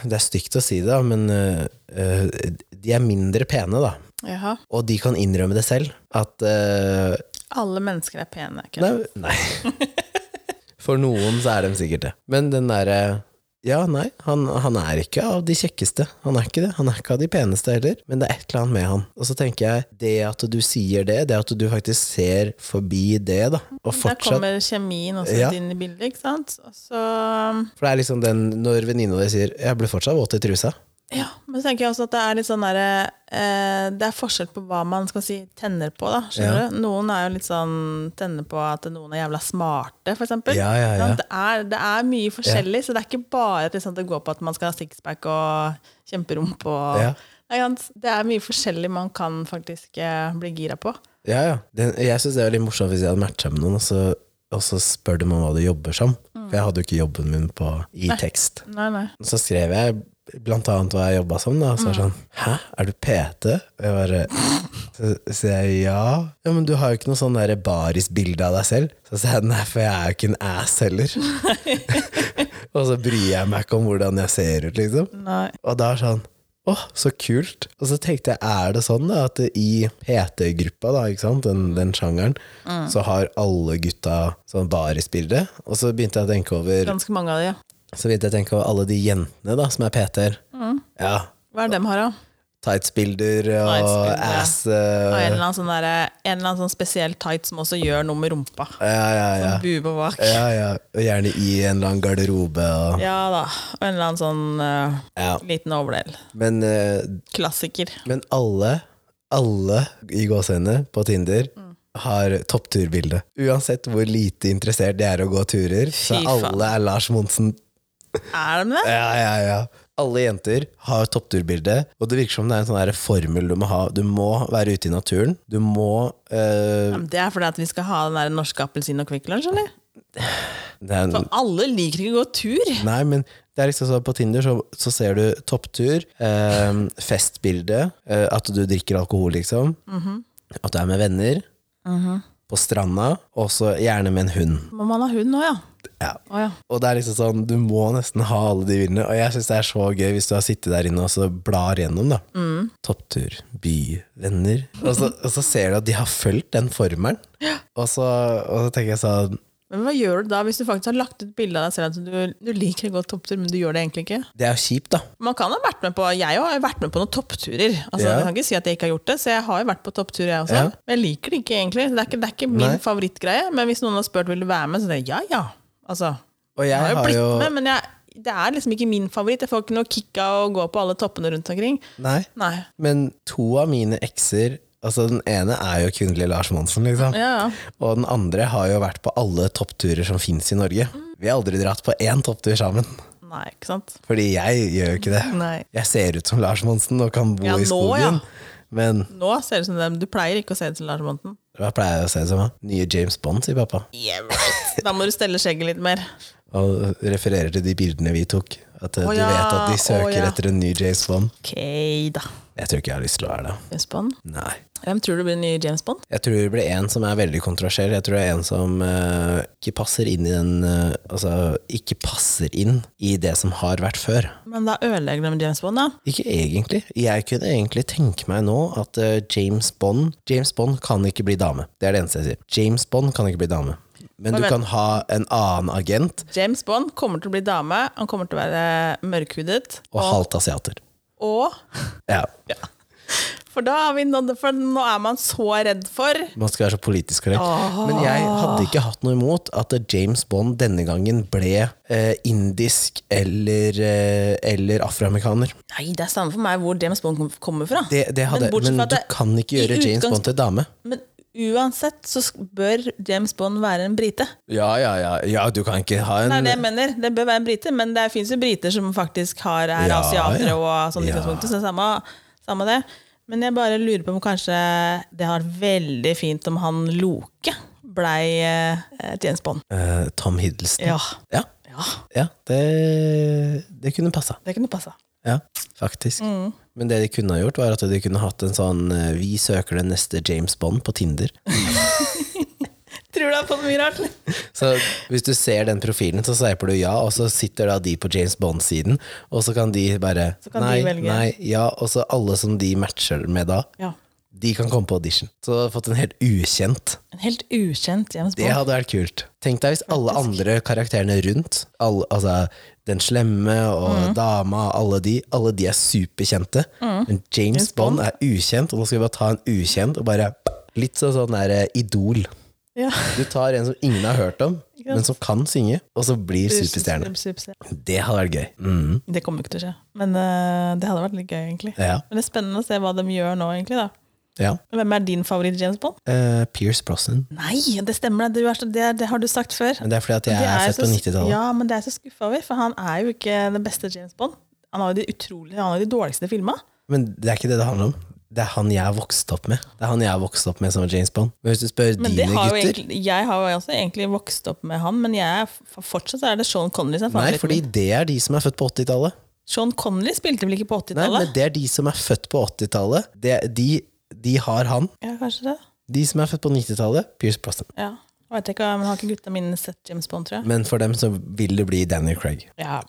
Det er stygt å si det, men øh, de er mindre pene, da. Jaha. Og de kan innrømme det selv. At øh, Alle mennesker er pene. Ikke? Nei. nei. For noen så er de sikkert det. Men den derre Ja, nei, han, han er ikke av de kjekkeste. Han er ikke det. Han er ikke av de peneste heller, men det er et eller annet med han. Og så tenker jeg, det at du sier det, det at du faktisk ser forbi det, da, og Der fortsatt kommer kjemien også Ja. inn i bildet, ikke sant. Og Så, For det er liksom den når venninna di sier 'jeg ble fortsatt våt i trusa'. Ja, men så tenker jeg også at det er litt sånn derre eh, Det er forskjell på hva man skal si tenner på, da. Skjønner du? Noen er jo litt sånn tenner på at noen er jævla smarte, for eksempel. Ja, ja, ja. Det, er, det er mye forskjellig, så det er ikke bare liksom, det går på at man skal ha sixpack og kjemperump og Ja. Nei. Det er mye forskjellig man kan faktisk eh, bli gira på. Ja, ja. Det, jeg syns det er litt morsomt hvis jeg hadde matcha med noen, og så, og så spør de om hva du jobber som. For jeg hadde jo ikke jobben min på, i tekst. Nei, nei. Så skrev jeg blant annet hva jeg jobba som, da. Så var det sånn Hæ, er du PT? Og jeg bare Så sier jeg ja. Ja, men du har jo ikke noe sånn derre barisbilde av deg selv. Så sier jeg nei, for jeg er jo ikke en ass heller. og så bryr jeg meg ikke om hvordan jeg ser ut, liksom. nei. Og da er sånn sånn Åh, så kult. Og så tenkte jeg, er det sånn da, at i PT-gruppa, da, ikke sant, den, den sjangeren, så har alle gutta sånn barisbilde? Og så begynte jeg å tenke over Ganske mange av de, ja. Så vidt jeg tenker tenke over alle de jentene da, som er PT-er. Ja, Hva er det de har, da? Tights-bilder og ass Og en eller annen sånn, der, en eller annen sånn spesiell tight som også gjør noe med rumpa. Ja, ja, ja. Bube bak. ja, ja. Og gjerne i en eller annen garderobe. Og, Ja da. Og en eller annen sånn uh, ja. liten overdel. Men, uh, Klassiker. men alle, alle i gåsehendene på Tinder Mm. har toppturbilde. Uansett hvor lite interessert de er å gå turer, så alle er Lars Monsen. Er de det? Ja, ja, ja. Alle jenter har toppturbilde, og det virker som det er en sånn formel du må ha. Du må være ute i naturen. Du må uh... Ja, Det er fordi at vi skal ha den der norske appelsin og Kvikk Lunsj, eller? er en, For alle liker ikke å gå tur. Nei, men det er liksom sånn på Tinder så, så ser du topptur, eh, festbilde, eh, at du drikker alkohol, liksom. At du er med venner. På stranda, og så gjerne med en hund. Må man ha hund nå, ja? Ja. Oh, ja. Og det er liksom sånn, du må nesten ha alle de bildene. Og jeg syns det er så gøy hvis du har sittet der inne og så blar gjennom, da. Topptur, by, venner. Og så, og så ser du at de har fulgt den formelen. Og så, og så tenker jeg sånn Men hva gjør du da hvis du faktisk har lagt ut bilde av deg selv at du, du liker gå topptur, men du gjør det egentlig ikke? Det er jo kjipt, da. Man kan ha vært med på, Jeg har vært med på noen toppturer. Altså, Ja. Jeg kan ikke si at jeg ikke har gjort det, så jeg har jo vært på topptur, jeg også. Ja. Men jeg liker det ikke egentlig. Det er ikke, det er ikke min Nei. favorittgreie. Men hvis noen har spurt vil du være med, så sier jeg ja ja. Altså, Og jeg jeg har jo blitt jo med, men jeg, det er liksom ikke min favoritt. Jeg får ikke noe kick av å gå på alle toppene rundt omkring. Nei. Nei. Men to av mine ekser Altså Den ene er jo kvinnelig Lars Monsen, liksom. Ja. Og den andre har jo vært på alle toppturer som fins i Norge. Vi har aldri dratt på én topptur sammen. Nei, ikke sant? Fordi jeg gjør jo ikke det. Nei. Jeg ser ut som Lars Monsen og kan bo Ja, i nå, ja. Men Nå ser det ut som dem. Du pleier ikke å se ut som Lars Monsen. hva pleier jeg å se ut som? Nye James Bond, sier pappa. Da må du stelle skjegget litt mer. Og refererer til de bildene vi tok. At oh, du ja, vet at de søker oh, ja. etter en ny James Bond. Ok, da. Jeg tror ikke jeg har lyst til å være det. James Bond. Nei. Hvem tror du blir ny James Bond? Jeg tror det blir en som er veldig kontroversiell. Jeg tror det er en som uh, ikke passer inn i den uh, Altså, ikke passer inn i det som har vært før. Men da ødelegger de James Bond, da. Ikke egentlig. Jeg kunne egentlig tenke meg nå at uh, James Bond James Bond kan ikke bli dame. Det er det eneste jeg sier. James Bond kan ikke bli dame. Men du kan ha en annen agent James Bond kommer til å bli dame. Han kommer til å være mørkhudet. og halvt asiater. Og Ja. For da har vi nådd For nå er man så redd for Man skal være så politisk korrekt. Men jeg hadde ikke hatt noe imot at James Bond denne gangen ble eh, indisk eller, eh, eller afroamerikaner. Nei, det er samme for meg hvor James Bond kommer fra. Det, det hadde, Men men, du kan ikke gjøre James Bond til dame. Men uansett så bør James Bond være en brite. Ja, ja, ja. ja du kan ikke ha en er det jeg mener. Det bør være en brite, men det fins jo briter som faktisk har, er Ja, asiatere ja. og sånn Ja. så det er samme, samme det. Men jeg bare lurer på om kanskje det har vært veldig fint om han Loke blei eh, James Bond. eh, Tom Hiddleston. Ja. Ja, ja, ja det, det kunne passa. det kunne passa. Ja, faktisk. Mm. Men det de kunne ha gjort, var at de kunne hatt en sånn eh, Vi søker den neste James Bond på Tinder. Tror du har fått mye rart? Så hvis du ser den profilen, så sveiper du ja, og så sitter da de på James Bond-siden, og så kan de bare kan nei, de nei, ja, og så alle som de matcher med da, Ja. de kan komme på audition. Så du har fått en helt ukjent. En helt ukjent James Bond. Det hadde vært kult. Tenk deg hvis alle andre karakterene rundt, alle, altså den slemme og Mm. dama, alle de, alle de er superkjente. Men James, Bond, er ukjent, og nå skal vi bare ta en ukjent og bare Litt sånn sånn der eh, Idol. Ja. Du tar en som ingen har hørt om, men som kan synge, og så blir. Superstjerne. Det hadde vært gøy. Mm. Det kommer ikke til å skje, men uh, det hadde vært litt gøy, egentlig. Ja. Men det er spennende å se hva de gjør nå, egentlig. da. Ja. Hvem er din favoritt James Bond? Uh, Pierce Brosnan. Nei, det stemmer, det, er det, det har du sagt før. Men det er fordi at jeg Det er jeg født på 90-tallet. Ja, men det er jeg så skuffa over, for han er jo ikke den beste James Bond. Han har jo de utrolig, han har de dårligste filma. Men det er ikke det det handler om. Det er han jeg har vokst opp med. Det er han jeg har vokst opp med som James Bond. Men hvis du spør Men dine gutter egentlig, jeg har jo også egentlig vokst opp med han, men jeg er, fortsatt er det Sean Connery som er Nei, fordi det er de som er født på 80-tallet. Sean Connery spilte vel ikke på Nei, men 80-tallet? det er de som er født på 80-tallet. De, de har han. Ja, kanskje det. De som er født på 90-tallet, Pierce Brosnan. Ja. Jeg vet ikke, men Har ikke gutta mine sett James Bond, tror jeg? Men for dem så vil det bli Daniel Craig. Ja,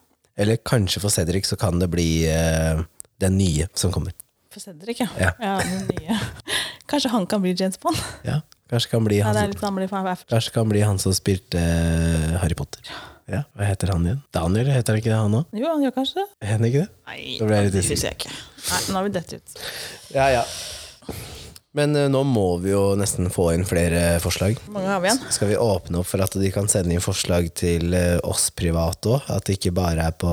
Eller kanskje for Cedric så kan det bli uh, den nye som kommer. For Cedric, ja. Ja. den nye. Kanskje han kan bli James Bond? Ja, kanskje kan bli han er som, kanskje kan bli han som spilte uh, Harry Potter. Ja, Hva heter han igjen? Daniel, heter han ikke det han òg? Jo, han gjør kanskje det. Heter ikke det? Nei, det synes jeg ikke. Nei, nå har vi dette ut. Ja, ja. Men eh, nå må vi jo nesten få inn flere forslag. Mange har vi igjen? Skal vi åpne opp for at de kan sende inn forslag til eh, oss privat òg? At det ikke bare er på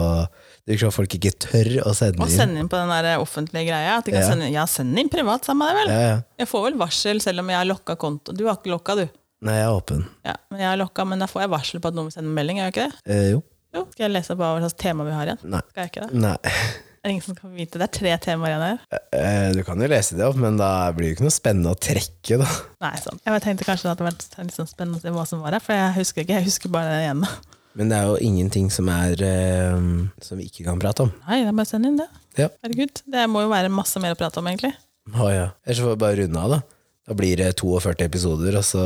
Det virker som folk ikke tør å sende Og inn. sende inn på den der offentlige greia. At de kan Ja. sende, ja, send inn privat, sammen med deg, vel. Ja, ja. Jeg får vel varsel selv om jeg har lokka konto. Du har ikke lokka, du. Nei, jeg er åpen. Ja, men jeg har lokka, men da får jeg varsel på at noen vil sende melding. Gjør jeg ikke det? Eh, jo. Jo, Skal jeg lese på hva slags tema vi har igjen? Nei. Skal jeg ikke det? Nei. Det er ingen som kan vite. Det er tre temaer igjen her. Eh, Du kan jo lese det opp, men da blir det ikke noe spennende å trekke, da. Nei, sånn. Jeg tenkte kanskje at det var litt sånn spennende å se hva som var her, for jeg husker ikke. Jeg husker bare den ene. Men det er jo ingenting som er eh, Som vi ikke kan prate om. Nei, det er bare å sende inn det. Ja. Herregud. Det må jo være masse mer å prate om, egentlig. Å ja. Ellers får vi bare runde av, da. Da blir det 42 episoder, og så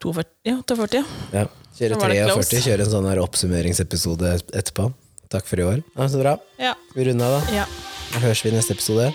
42, ja, 42, ja. ja, kjøre Så var det 43, kjøre en sånn her oppsummeringsepisode etterpå. Takk for i år. Ja, så bra. Ja. Vi runder av, da. ja. Da høres vi i neste episode.